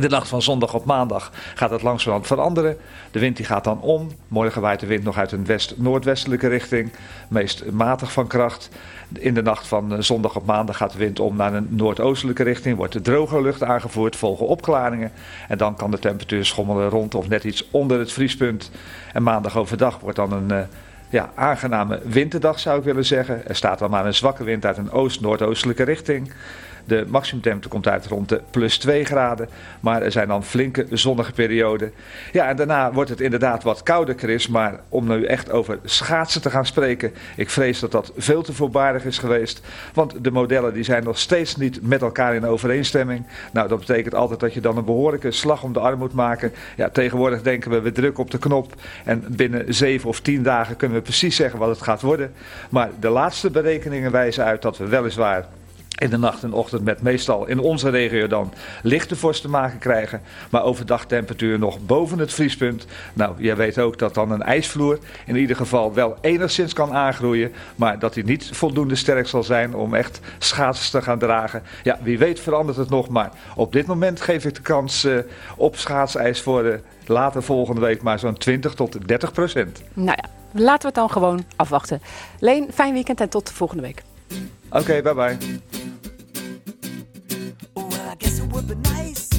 De nacht van zondag op maandag gaat het langzamerhand veranderen. De wind die gaat dan om. Morgen waait de wind nog uit een west-noordwestelijke richting. Meest matig van kracht. In de nacht van eh, zondag op maandag gaat de wind om naar een noordoostelijke richting. Wordt de droge lucht aangevoerd, volgen opklaringen. En dan kan de temperatuur schommelen rond of net iets onder het vriespunt. En maandag overdag wordt dan een... eh, ja, aangename winterdag zou ik willen zeggen. Er staat dan maar een zwakke wind uit een oost-noordoostelijke richting. De maximumtemperatuur komt uit rond de plus 2 graden. Maar er zijn dan flinke zonnige perioden. Ja, en daarna wordt het inderdaad wat kouder, Chris. Maar om nu echt over schaatsen te gaan spreken. Ik vrees dat dat veel te voorbarig is geweest. Want de modellen die zijn nog steeds niet met elkaar in overeenstemming. Nou, dat betekent altijd dat je dan een behoorlijke slag om de arm moet maken. Ja, tegenwoordig denken we, we drukken op de knop. En binnen 7 of 10 dagen kunnen we precies zeggen wat het gaat worden. Maar de laatste berekeningen wijzen uit dat we weliswaar in de nacht en ochtend met meestal in onze regio dan lichte vorst te maken krijgen. Maar overdag temperatuur nog boven het vriespunt. Nou, jij weet ook dat dan een ijsvloer in ieder geval wel enigszins kan aangroeien. Maar dat die niet voldoende sterk zal zijn om echt schaatsers te gaan dragen. Ja, wie weet verandert het nog. Maar op dit moment geef ik de kans eh, op schaatsijs voor eh, later volgende week maar zo'n 20 tot 30 procent. Nou ja, laten we het dan gewoon afwachten. Leen, fijn weekend en tot volgende week. Oké, bye bye. Well,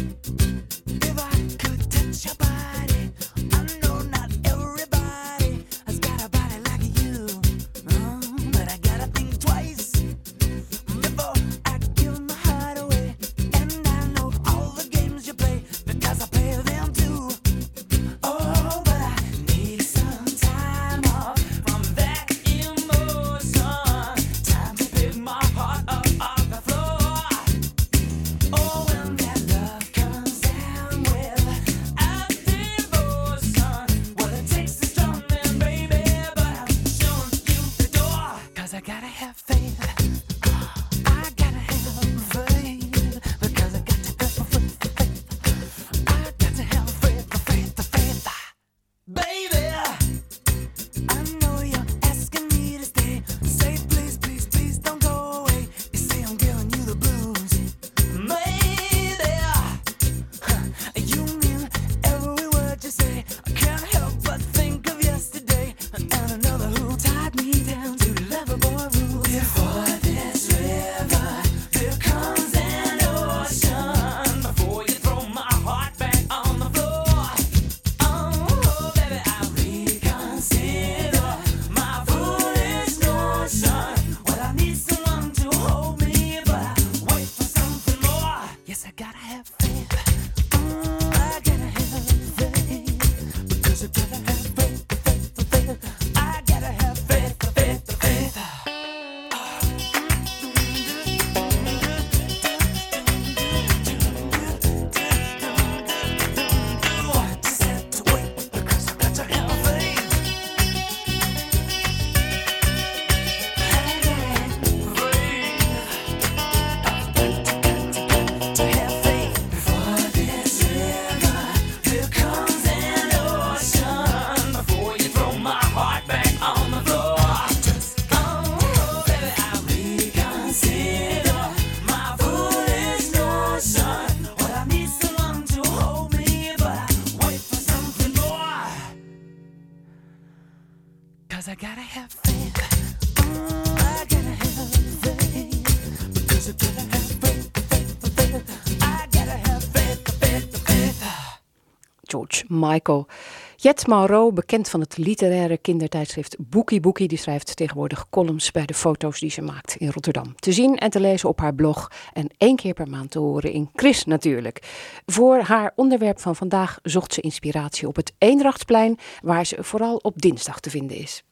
Michael. Jet Mauro, bekend van het literaire kindertijdschrift Boekie Boekie, die schrijft tegenwoordig columns bij de foto's die ze maakt in Rotterdam. Te zien en te lezen op haar blog en één keer per maand te horen in Chris natuurlijk. Voor haar onderwerp van vandaag zocht ze inspiratie op het Eendrachtsplein, waar ze vooral op dinsdag te vinden is.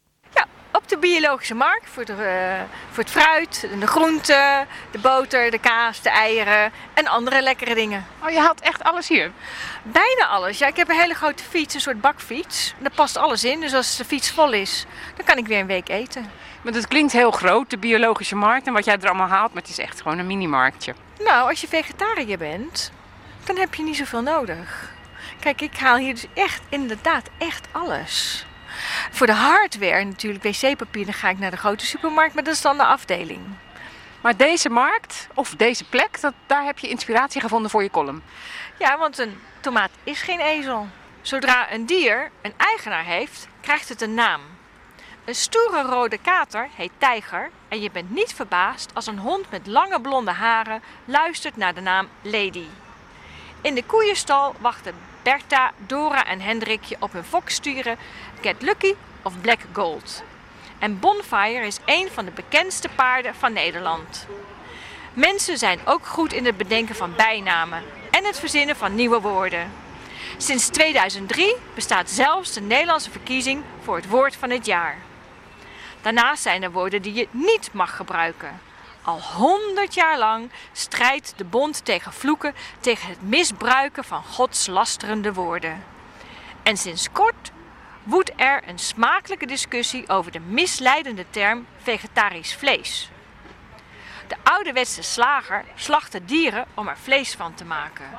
Op de biologische markt voor, de, eh, voor het fruit, de groenten, de boter, de kaas, de eieren en andere lekkere dingen. Oh, je haalt echt alles hier? Bijna alles. Ja, ik heb een hele grote fiets, een soort bakfiets. Daar past alles in, dus als de fiets vol is, dan kan ik weer een week eten. Maar het klinkt heel groot, de biologische markt en wat jij er allemaal haalt, maar het is echt gewoon een minimarktje. Nou, als je vegetariër bent, dan heb je niet zoveel nodig. Kijk, ik haal hier dus echt, inderdaad, echt alles. Voor de hardware, natuurlijk wc-papier, dan ga ik naar de grote supermarkt, maar dat is dan de afdeling. Maar deze markt, of deze plek, dat, daar heb je inspiratie gevonden voor je column. Ja, want een tomaat is geen ezel. Zodra een dier een eigenaar heeft, krijgt het een naam. Een stoere rode kater heet tijger en je bent niet verbaasd als een hond met lange blonde haren luistert naar de naam Lady. In de koeienstal wachten Bertha, Dora en Hendrikje op hun foksturen Get Lucky of Black Gold. En Bonfire is een van de bekendste paarden van Nederland. Mensen zijn ook goed in het bedenken van bijnamen en het verzinnen van nieuwe woorden. Sinds 2003 bestaat zelfs de Nederlandse verkiezing voor het woord van het jaar. Daarnaast zijn er woorden die je niet mag gebruiken. Al honderd jaar lang strijdt de bond tegen vloeken, tegen het misbruiken van godslasterende woorden. En sinds kort woedt er een smakelijke discussie over de misleidende term vegetarisch vlees. De ouderwetse slager slachtte dieren om er vlees van te maken.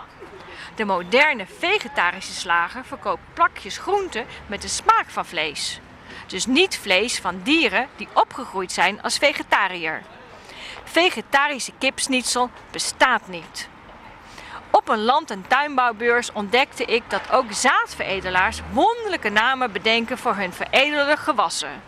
De moderne vegetarische slager verkoopt plakjes groenten met de smaak van vlees. Dus niet vlees van dieren die opgegroeid zijn als vegetariër. Vegetarische kipsnitzel bestaat niet. Op een land- en tuinbouwbeurs ontdekte ik dat ook zaadveredelaars wonderlijke namen bedenken voor hun veredelde gewassen.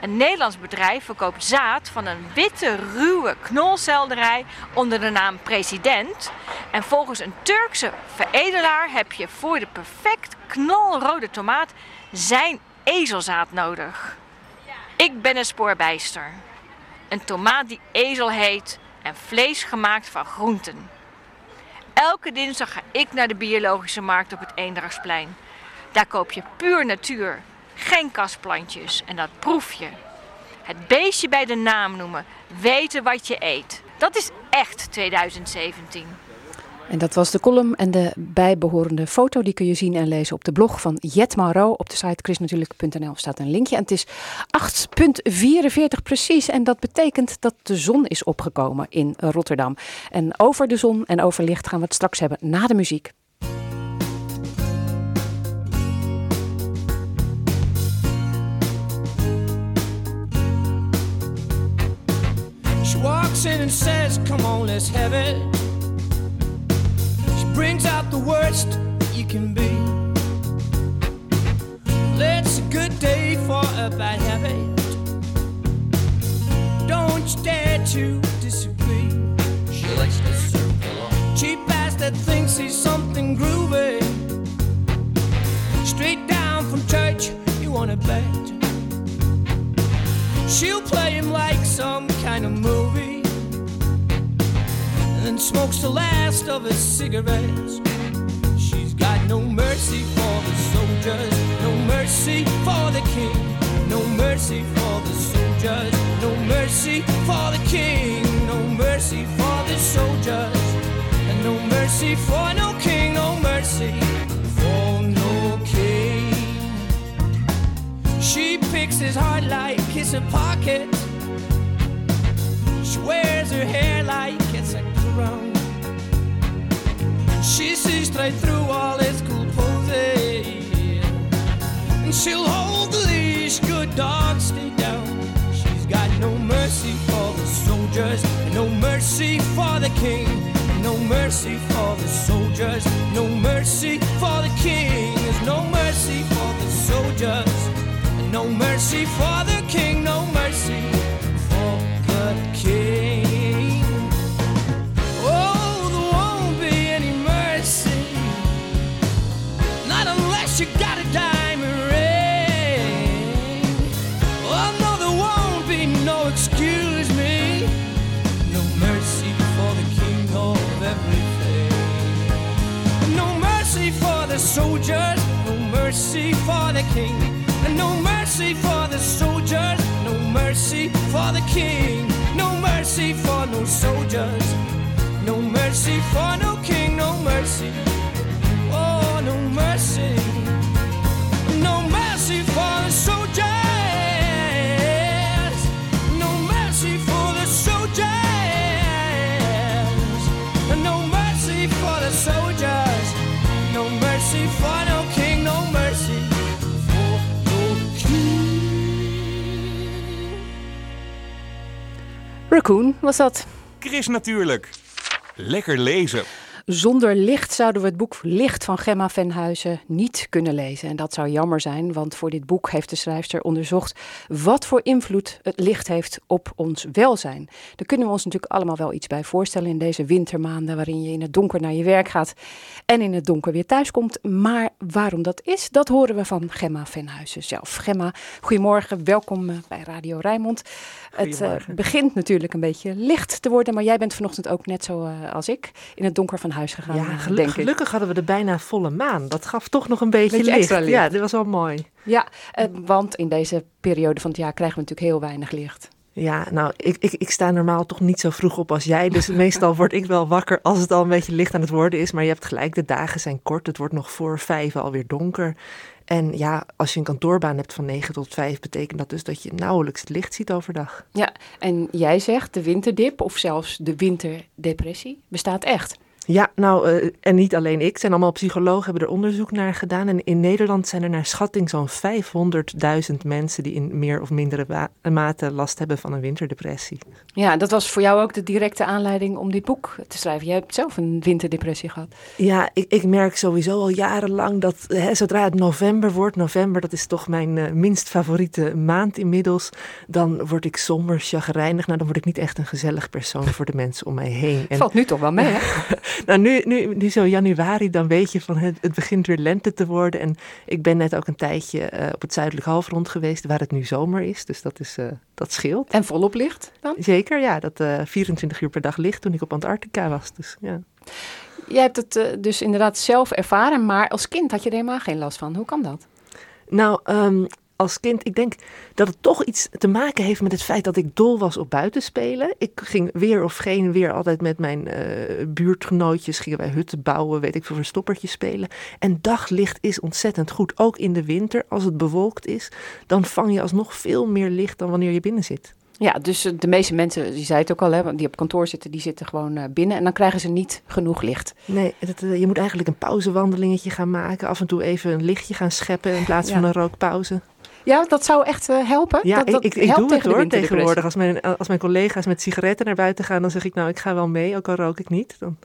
Een Nederlands bedrijf verkoopt zaad van een witte, ruwe knolselderij onder de naam President. En volgens een Turkse veredelaar heb je voor de perfect knolrode tomaat zijn ezelzaad nodig. Ik ben een spoorbijster. Een tomaat die ezel heet en vlees gemaakt van groenten. Elke dinsdag ga ik naar de biologische markt op het Eendrachtsplein. Daar koop je puur natuur, geen kastplantjes en dat proef je. Het beestje bij de naam noemen, weten wat je eet. Dat is echt 2017. En dat was de column en de bijbehorende foto. Die kun je zien en lezen op de blog van Jet Mauro. Op de site chrisnatuurlijk.nl staat een linkje. En het is 8,44 precies. En dat betekent dat de zon is opgekomen in Rotterdam. En over de zon en over licht gaan we het straks hebben na de muziek. She walks in and says, Come on, let's have it. Brings out the worst that you can be. It's a good day for a bad habit. Don't you dare to disagree. She likes to circle on. Cheap ass that thinks he's something groovy. Straight down from church, you wanna bet. She'll play him like some kind of movie. And smokes the last of his cigarettes. She's got no mercy for the soldiers, no mercy for the king, no mercy for the soldiers, no mercy for the king, no mercy for the soldiers, and no mercy for no king, no mercy for no king. She picks his heart like it's a pocket. She wears her hair like it's a crown. She sees straight through all his cool poses. And she'll hold the leash, good dog, stay down. She's got no mercy for the soldiers, no mercy for the king. No mercy for the soldiers, no mercy for the king. There's no mercy for the soldiers, no mercy for the king, soldiers, no mercy for the king, and no mercy for the soldiers, no mercy for the king, no mercy for no soldiers, no mercy for no king, no mercy, oh, no mercy, Raccoon was dat. Chris natuurlijk. Lekker lezen. Zonder licht zouden we het boek Licht van Gemma Venhuizen niet kunnen lezen. En dat zou jammer zijn, want voor dit boek heeft de schrijfster onderzocht wat voor invloed het licht heeft op ons welzijn. Daar kunnen we ons natuurlijk allemaal wel iets bij voorstellen in deze wintermaanden waarin je in het donker naar je werk gaat en in het donker weer thuis komt. Maar waarom dat is, dat horen we van Gemma Venhuizen zelf. Gemma, goedemorgen, welkom eh, bij Radio Rijnmond. Het eh, begint natuurlijk een beetje licht te worden, maar jij bent vanochtend ook net zo eh, als ik in het donker van huis gegaan, Ja, gelu- denk ik. gelukkig hadden we de bijna volle maan. Dat gaf toch nog een beetje, Beetje licht. Ja, dit was wel mooi. Ja, eh, want in deze periode van het jaar krijgen we natuurlijk heel weinig licht. Ja, nou, ik, ik, ik sta normaal toch niet zo vroeg op als jij. Dus meestal word ik wel wakker als het al een beetje licht aan het worden is. Maar je hebt gelijk, de dagen zijn kort. Het wordt nog voor vijf alweer donker. En ja, als je een kantoorbaan hebt van 9 tot 5, betekent dat dus dat je nauwelijks het licht ziet overdag. Ja, en jij zegt de winterdip of zelfs de winterdepressie bestaat echt. Ja, nou, eh, en niet alleen ik. Zijn allemaal psychologen hebben er onderzoek naar gedaan. En in Nederland zijn er naar schatting zo'n 500.000 mensen die in meer of mindere mate last hebben van een winterdepressie. Ja, dat was voor jou ook de directe aanleiding om dit boek te schrijven. Jij hebt zelf een winterdepressie gehad. Ja, ik, ik merk sowieso al jarenlang dat hè, zodra het november wordt, november dat is toch mijn eh, minst favoriete maand inmiddels, dan word ik somber, chagrijnig. Nou, dan word ik niet echt een gezellig persoon voor de mensen om mij heen. En, Valt nu toch wel mee, hè? nou, nu, nu, nu zo januari, dan weet je van het, het begint weer lente te worden. En ik ben net ook een tijdje eh, op het zuidelijk halfrond geweest, waar het nu zomer is. Dus dat, is, eh, dat scheelt. En volop licht dan? Zeker, ja. Dat eh 24 uur per dag licht toen ik op Antarctica was. Dus ja. Jij hebt het eh, dus inderdaad zelf ervaren, maar als kind had je er helemaal geen last van. Hoe kan dat? Nou, ehm, als kind, ik denk dat het toch iets te maken heeft met het feit dat ik dol was op buitenspelen. Ik ging weer of geen weer altijd met mijn eh, buurtgenootjes, gingen wij hutten bouwen, weet ik veel, verstoppertjes spelen. En daglicht is ontzettend goed, ook in de winter. Als het bewolkt is, dan vang je alsnog veel meer licht dan wanneer je binnen zit. Ja, dus eh, de meeste mensen, die zei het ook al, hè, die op kantoor zitten, die zitten gewoon eh, binnen en dan krijgen ze niet genoeg licht. Nee, dat, je moet eigenlijk een pauzewandelingetje gaan maken. Af en toe even een lichtje gaan scheppen in plaats van een rookpauze. Ja, dat zou echt eh, helpen. Ja, dat, dat ik, doe het hoor tegenwoordig. Als mijn, als mijn collega's met sigaretten naar buiten gaan, dan zeg ik nou, ik ga wel mee, ook al rook ik niet. Dan...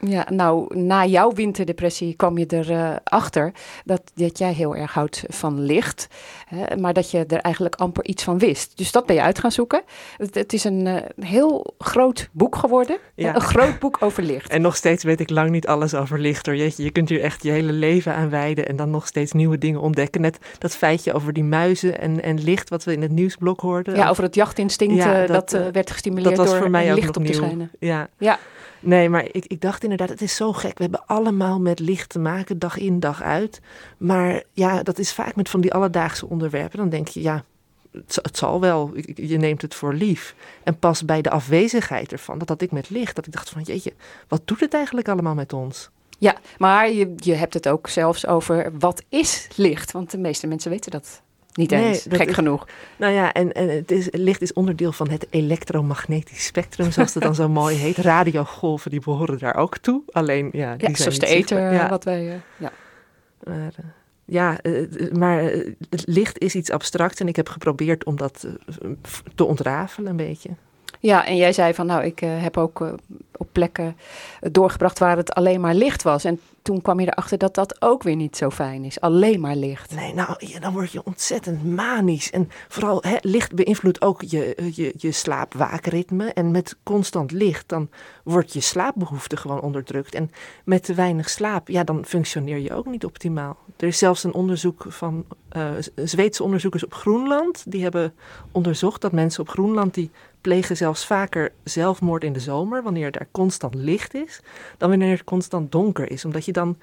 Ja, nou, na jouw winterdepressie kwam je erachter achter dat, dat jij heel erg houdt van licht. Hè, maar dat je er eigenlijk amper iets van wist. Dus dat ben je uit gaan zoeken. Het, het is een eh, heel groot boek geworden. Ja. Een groot boek over licht. En nog steeds weet ik lang niet alles over licht hoor. Jeetje, je kunt hier echt je hele leven aan wijden en dan nog steeds nieuwe dingen ontdekken. Net dat feitje over die muizen en, en licht wat we in het nieuwsblok hoorden. Ja, over het jachtinstinct Ja, eh, dat, dat, eh, werd gestimuleerd dat was door voor mij ook licht nog op te nieuw. schijnen. Ja. Ja. Nee, maar ik, ik dacht inderdaad, het is zo gek. We hebben allemaal met licht te maken, dag in, dag uit. Maar ja, dat is vaak met van die alledaagse onderwerpen. Dan denk je, ja, het, zal wel. Je neemt het voor lief. En pas bij de afwezigheid ervan, dat had ik met licht. Dat ik dacht van, jeetje, wat doet het eigenlijk allemaal met ons? Ja, maar je, je hebt het ook zelfs over wat is licht? Want de meeste mensen weten dat niet eens, gek is- genoeg. Nou ja, en, en het is, licht is onderdeel van het elektromagnetisch spectrum, zoals het dan zo mooi heet. Radiogolven, die behoren daar ook toe. Alleen, ja, die Ja, zijn zoals de ether. Ja. wat wij... eh, ja. Maar, eh, ja, eh, maar eh, het licht is iets abstracts en ik heb geprobeerd om dat eh, te ontrafelen een beetje. Ja, en jij zei van nou, ik eh, heb ook eh, op plekken eh, doorgebracht waar het alleen maar licht was. En toen kwam je erachter dat dat ook weer niet zo fijn is. Alleen maar licht. Nee, nou, dan word je ontzettend manisch. En vooral hè, licht beïnvloedt ook je, je, je slaap-waakritme. En met constant licht, dan wordt je slaapbehoefte gewoon onderdrukt. En met te weinig slaap, ja, dan functioneer je ook niet optimaal. Er is zelfs een onderzoek van eh, Zweedse onderzoekers op Groenland. Die hebben onderzocht dat mensen op Groenland die plegen zelfs vaker zelfmoord in de zomer, wanneer daar constant licht is, dan wanneer het constant donker is. Omdat je dan,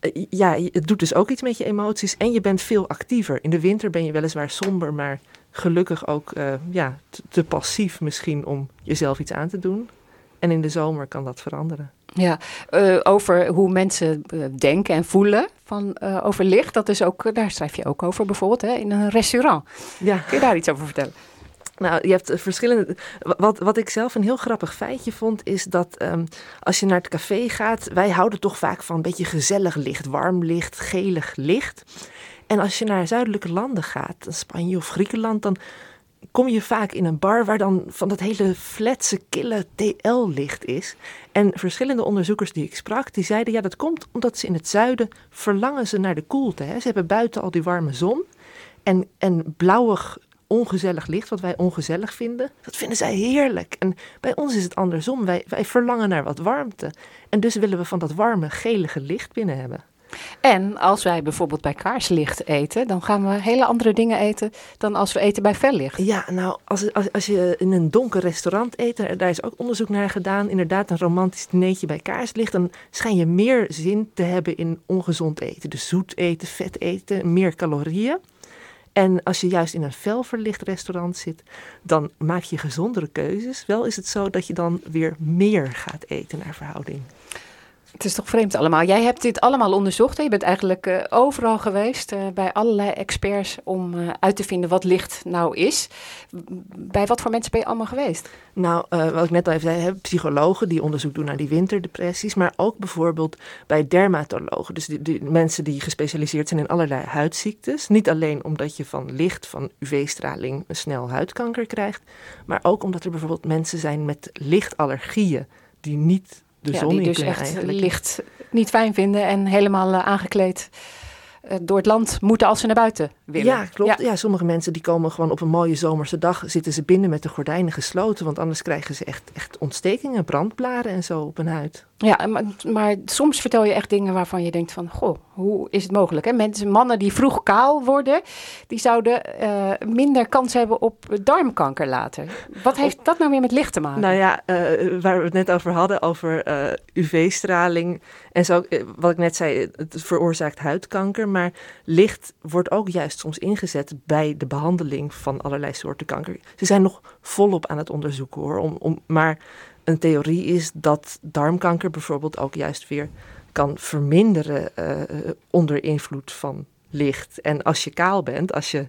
eh, ja, het doet dus ook iets met je emoties en je bent veel actiever. In de winter ben je weliswaar somber, maar gelukkig ook eh, ja, te, passief misschien om jezelf iets aan te doen. En in de zomer kan dat veranderen. Ja, eh, over hoe mensen denken en voelen van, over licht. Dat is ook, daar schrijf je ook over bijvoorbeeld hè, in een restaurant. Ja. Kun je daar iets over vertellen? Nou, je hebt eh, verschillende. Wat, wat ik zelf een heel grappig feitje vond, is dat ehm, als je naar het café gaat, wij houden toch vaak van een beetje gezellig licht, warm licht, gelig licht. En als je naar zuidelijke landen gaat, Spanje of Griekenland, dan kom je vaak in een bar waar dan van dat hele fletse, kille TL-licht is. En verschillende onderzoekers die ik sprak, die zeiden ja, dat komt omdat ze in het zuiden verlangen ze naar de koelte. Hè. Ze hebben buiten al die warme zon en, en blauwig ongezellig licht, wat wij ongezellig vinden, dat vinden zij heerlijk. En bij ons is het andersom. Wij, wij verlangen naar wat warmte. En dus willen we van dat warme, gelige licht binnen hebben. En als wij bijvoorbeeld bij kaarslicht eten, dan gaan we hele andere dingen eten dan als we eten bij fellicht. Ja, nou, als, als, als je in een donker restaurant eet, daar- daar is ook onderzoek naar gedaan, inderdaad een romantisch dinertje bij kaarslicht, dan schijn je meer zin te hebben in ongezond eten. Dus zoet eten, vet eten, meer calorieën. En als je juist in een fel verlicht restaurant zit, dan maak je gezondere keuzes. Wel is het zo dat je dan weer meer gaat eten naar verhouding. Het is toch vreemd allemaal. Jij hebt dit allemaal onderzocht. Hè? Je bent eigenlijk eh, overal geweest eh, bij allerlei experts om eh, uit te vinden wat licht nou is. Bij wat voor mensen ben je allemaal geweest? Nou, wat ik net al even zei, hè, psychologen die onderzoek doen naar die winterdepressies, maar ook bijvoorbeeld bij dermatologen. Dus die, mensen die gespecialiseerd zijn in allerlei huidziektes. Niet alleen omdat je van licht, van UV-straling, snel huidkanker krijgt, maar ook omdat er bijvoorbeeld mensen zijn met lichtallergieën die niet de ja, zon die in dus echt eigenlijk. licht niet fijn vinden en helemaal eh, aangekleed eh, door het land moeten als ze naar buiten willen. Ja, klopt. Ja. sommige mensen die komen gewoon op een mooie zomerse dag, zitten ze binnen met de gordijnen gesloten, want anders krijgen ze echt, echt ontstekingen, brandblaren en zo op hun huid. Ja, maar, maar soms vertel je echt dingen waarvan je denkt van, goh, hoe is het mogelijk? Hè? Mensen, mannen die vroeg kaal worden, die zouden eh, minder kans hebben op darmkanker later. Wat heeft dat nou weer met licht te maken? Nou ja, eh, waar we het net over hadden, over eh, UV-straling en zo, wat ik net zei, het veroorzaakt huidkanker, maar licht wordt ook juist soms ingezet bij de behandeling van allerlei soorten kanker. Ze zijn nog volop aan het onderzoeken hoor, om, om, maar een theorie is dat darmkanker bijvoorbeeld ook juist weer kan verminderen eh, onder invloed van licht. En als je kaal bent, als je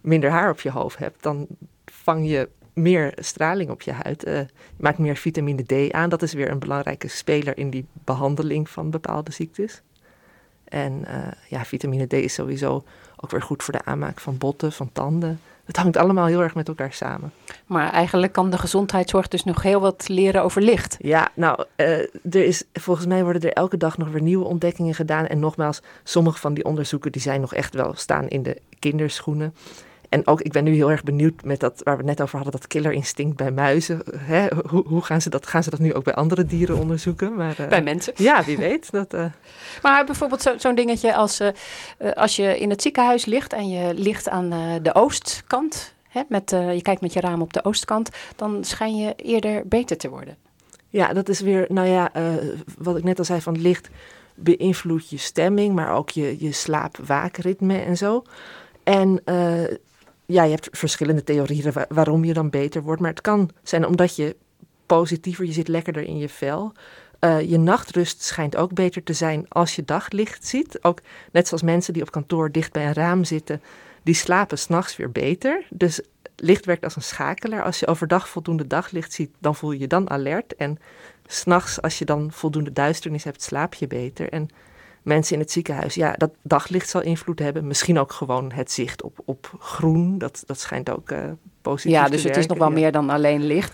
minder haar op je hoofd hebt, dan vang je meer straling op je huid. eh, je maakt meer vitamine D aan. Dat is weer een belangrijke speler in die behandeling van bepaalde ziektes. En eh, ja, vitamine D is sowieso ook weer goed voor de aanmaak van botten, van tanden. Het hangt allemaal heel erg met elkaar samen. Maar eigenlijk kan de gezondheidszorg dus nog heel wat leren over licht. Ja, nou, eh, er is, volgens mij worden er elke dag nog weer nieuwe ontdekkingen gedaan. En nogmaals, sommige van die onderzoeken die zijn nog echt wel staan in de kinderschoenen. En ook, ik ben nu heel erg benieuwd met dat, waar we het net over hadden, dat killerinstinct bij muizen. Hè? Hoe, hoe gaan, ze dat, gaan ze dat nu ook bij andere dieren onderzoeken? Maar, eh, Bij mensen. Ja, wie weet. Dat, eh, Maar bijvoorbeeld zo- zo'n dingetje als eh, eh, als je in het ziekenhuis ligt en je ligt aan eh, de oostkant, hè, met, eh, je kijkt met je raam op de oostkant, dan schijn je eerder beter te worden. Ja, dat is weer, nou ja, eh, wat ik net al zei van licht beïnvloedt je stemming, maar ook je, je slaap-waakritme en zo. En eh, ja, je hebt verschillende theorieën wa- waarom je dan beter wordt, maar het kan zijn omdat je positiever, je zit lekkerder in je vel. Eh, je nachtrust schijnt ook beter te zijn als je daglicht ziet. Ook net zoals mensen die op kantoor dicht bij een raam zitten, die slapen s'nachts weer beter. Dus licht werkt als een schakelaar. Als je overdag voldoende daglicht ziet, dan voel je je dan alert. En s'nachts, als je dan voldoende duisternis hebt, slaap je beter. En mensen in het ziekenhuis, ja, dat daglicht zal invloed hebben. Misschien ook gewoon het zicht op, op groen. Dat, dat schijnt ook eh, positief Ja, te dus het is nog wel ja. meer dan alleen licht.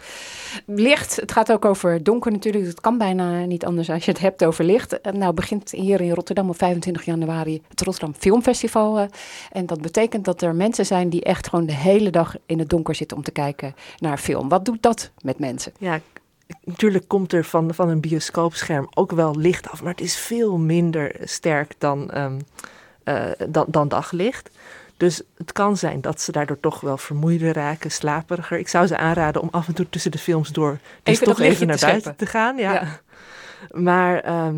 Licht, het gaat ook over donker natuurlijk. Het kan bijna niet anders als je het hebt over licht. En Nou begint hier in Rotterdam op 25 januari het Rotterdam Filmfestival. eh, En dat betekent dat er mensen zijn die echt gewoon de hele dag in het donker zitten om te kijken naar film. Wat doet dat met mensen? Ja, natuurlijk komt er van, van een bioscoopscherm ook wel licht af, maar het is veel minder sterk dan, ehm, eh, dan, dan daglicht. Dus het kan zijn dat ze daardoor toch wel vermoeider raken, slaperiger. Ik zou ze aanraden om af en toe tussen de films door dus Even toch even naar te buiten scheppen. te gaan. Ja. Ja. Maar ehm,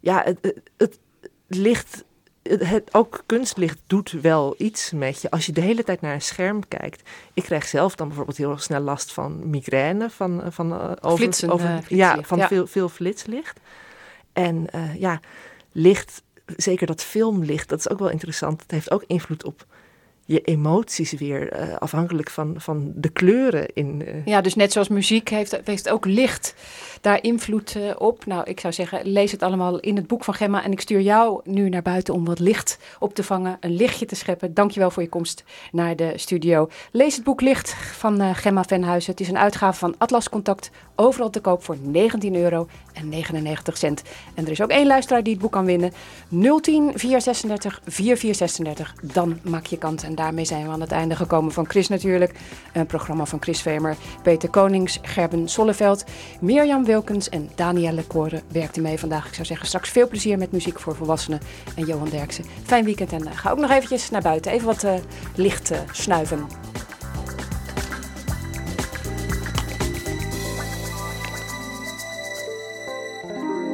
ja, het, het, het licht, het, het- ook kunstlicht doet wel iets met je. Als je de hele tijd naar een scherm kijkt. Ik krijg zelf dan bijvoorbeeld heel snel last van migraine, van, van eh, over, Flitsen, over eh, ja, van ja. Veel, veel flitslicht. En eh, ja, licht, zeker dat filmlicht, dat is ook wel interessant. Het heeft ook invloed op je emoties weer, eh, afhankelijk van, van de kleuren in. eh, Ja, dus net zoals muziek heeft, heeft ook licht daar invloed eh, op. Nou, ik zou zeggen, lees het allemaal in het boek van Gemma. En ik stuur jou nu naar buiten om wat licht op te vangen, een lichtje te scheppen. Dankjewel voor je komst naar de studio. Lees het boek Licht van Gemma Venhuizen. Het is een uitgave van Atlas Contact, overal te koop voor 19 euro en 99 cent. En er is ook één luisteraar die het boek kan winnen. 010 436 4436. Dan maak je kans. En daarmee zijn we aan het einde gekomen van Chris natuurlijk. Een programma van Chris Vemer, Peter Konings, Gerben Solleveld, Mirjam Wilkens en Danielle Koren werkten mee vandaag. Ik zou zeggen straks veel plezier met muziek voor volwassenen en Johan Derksen. Fijn weekend en eh, ga ook nog eventjes naar buiten. Even wat eh, licht eh, snuiven.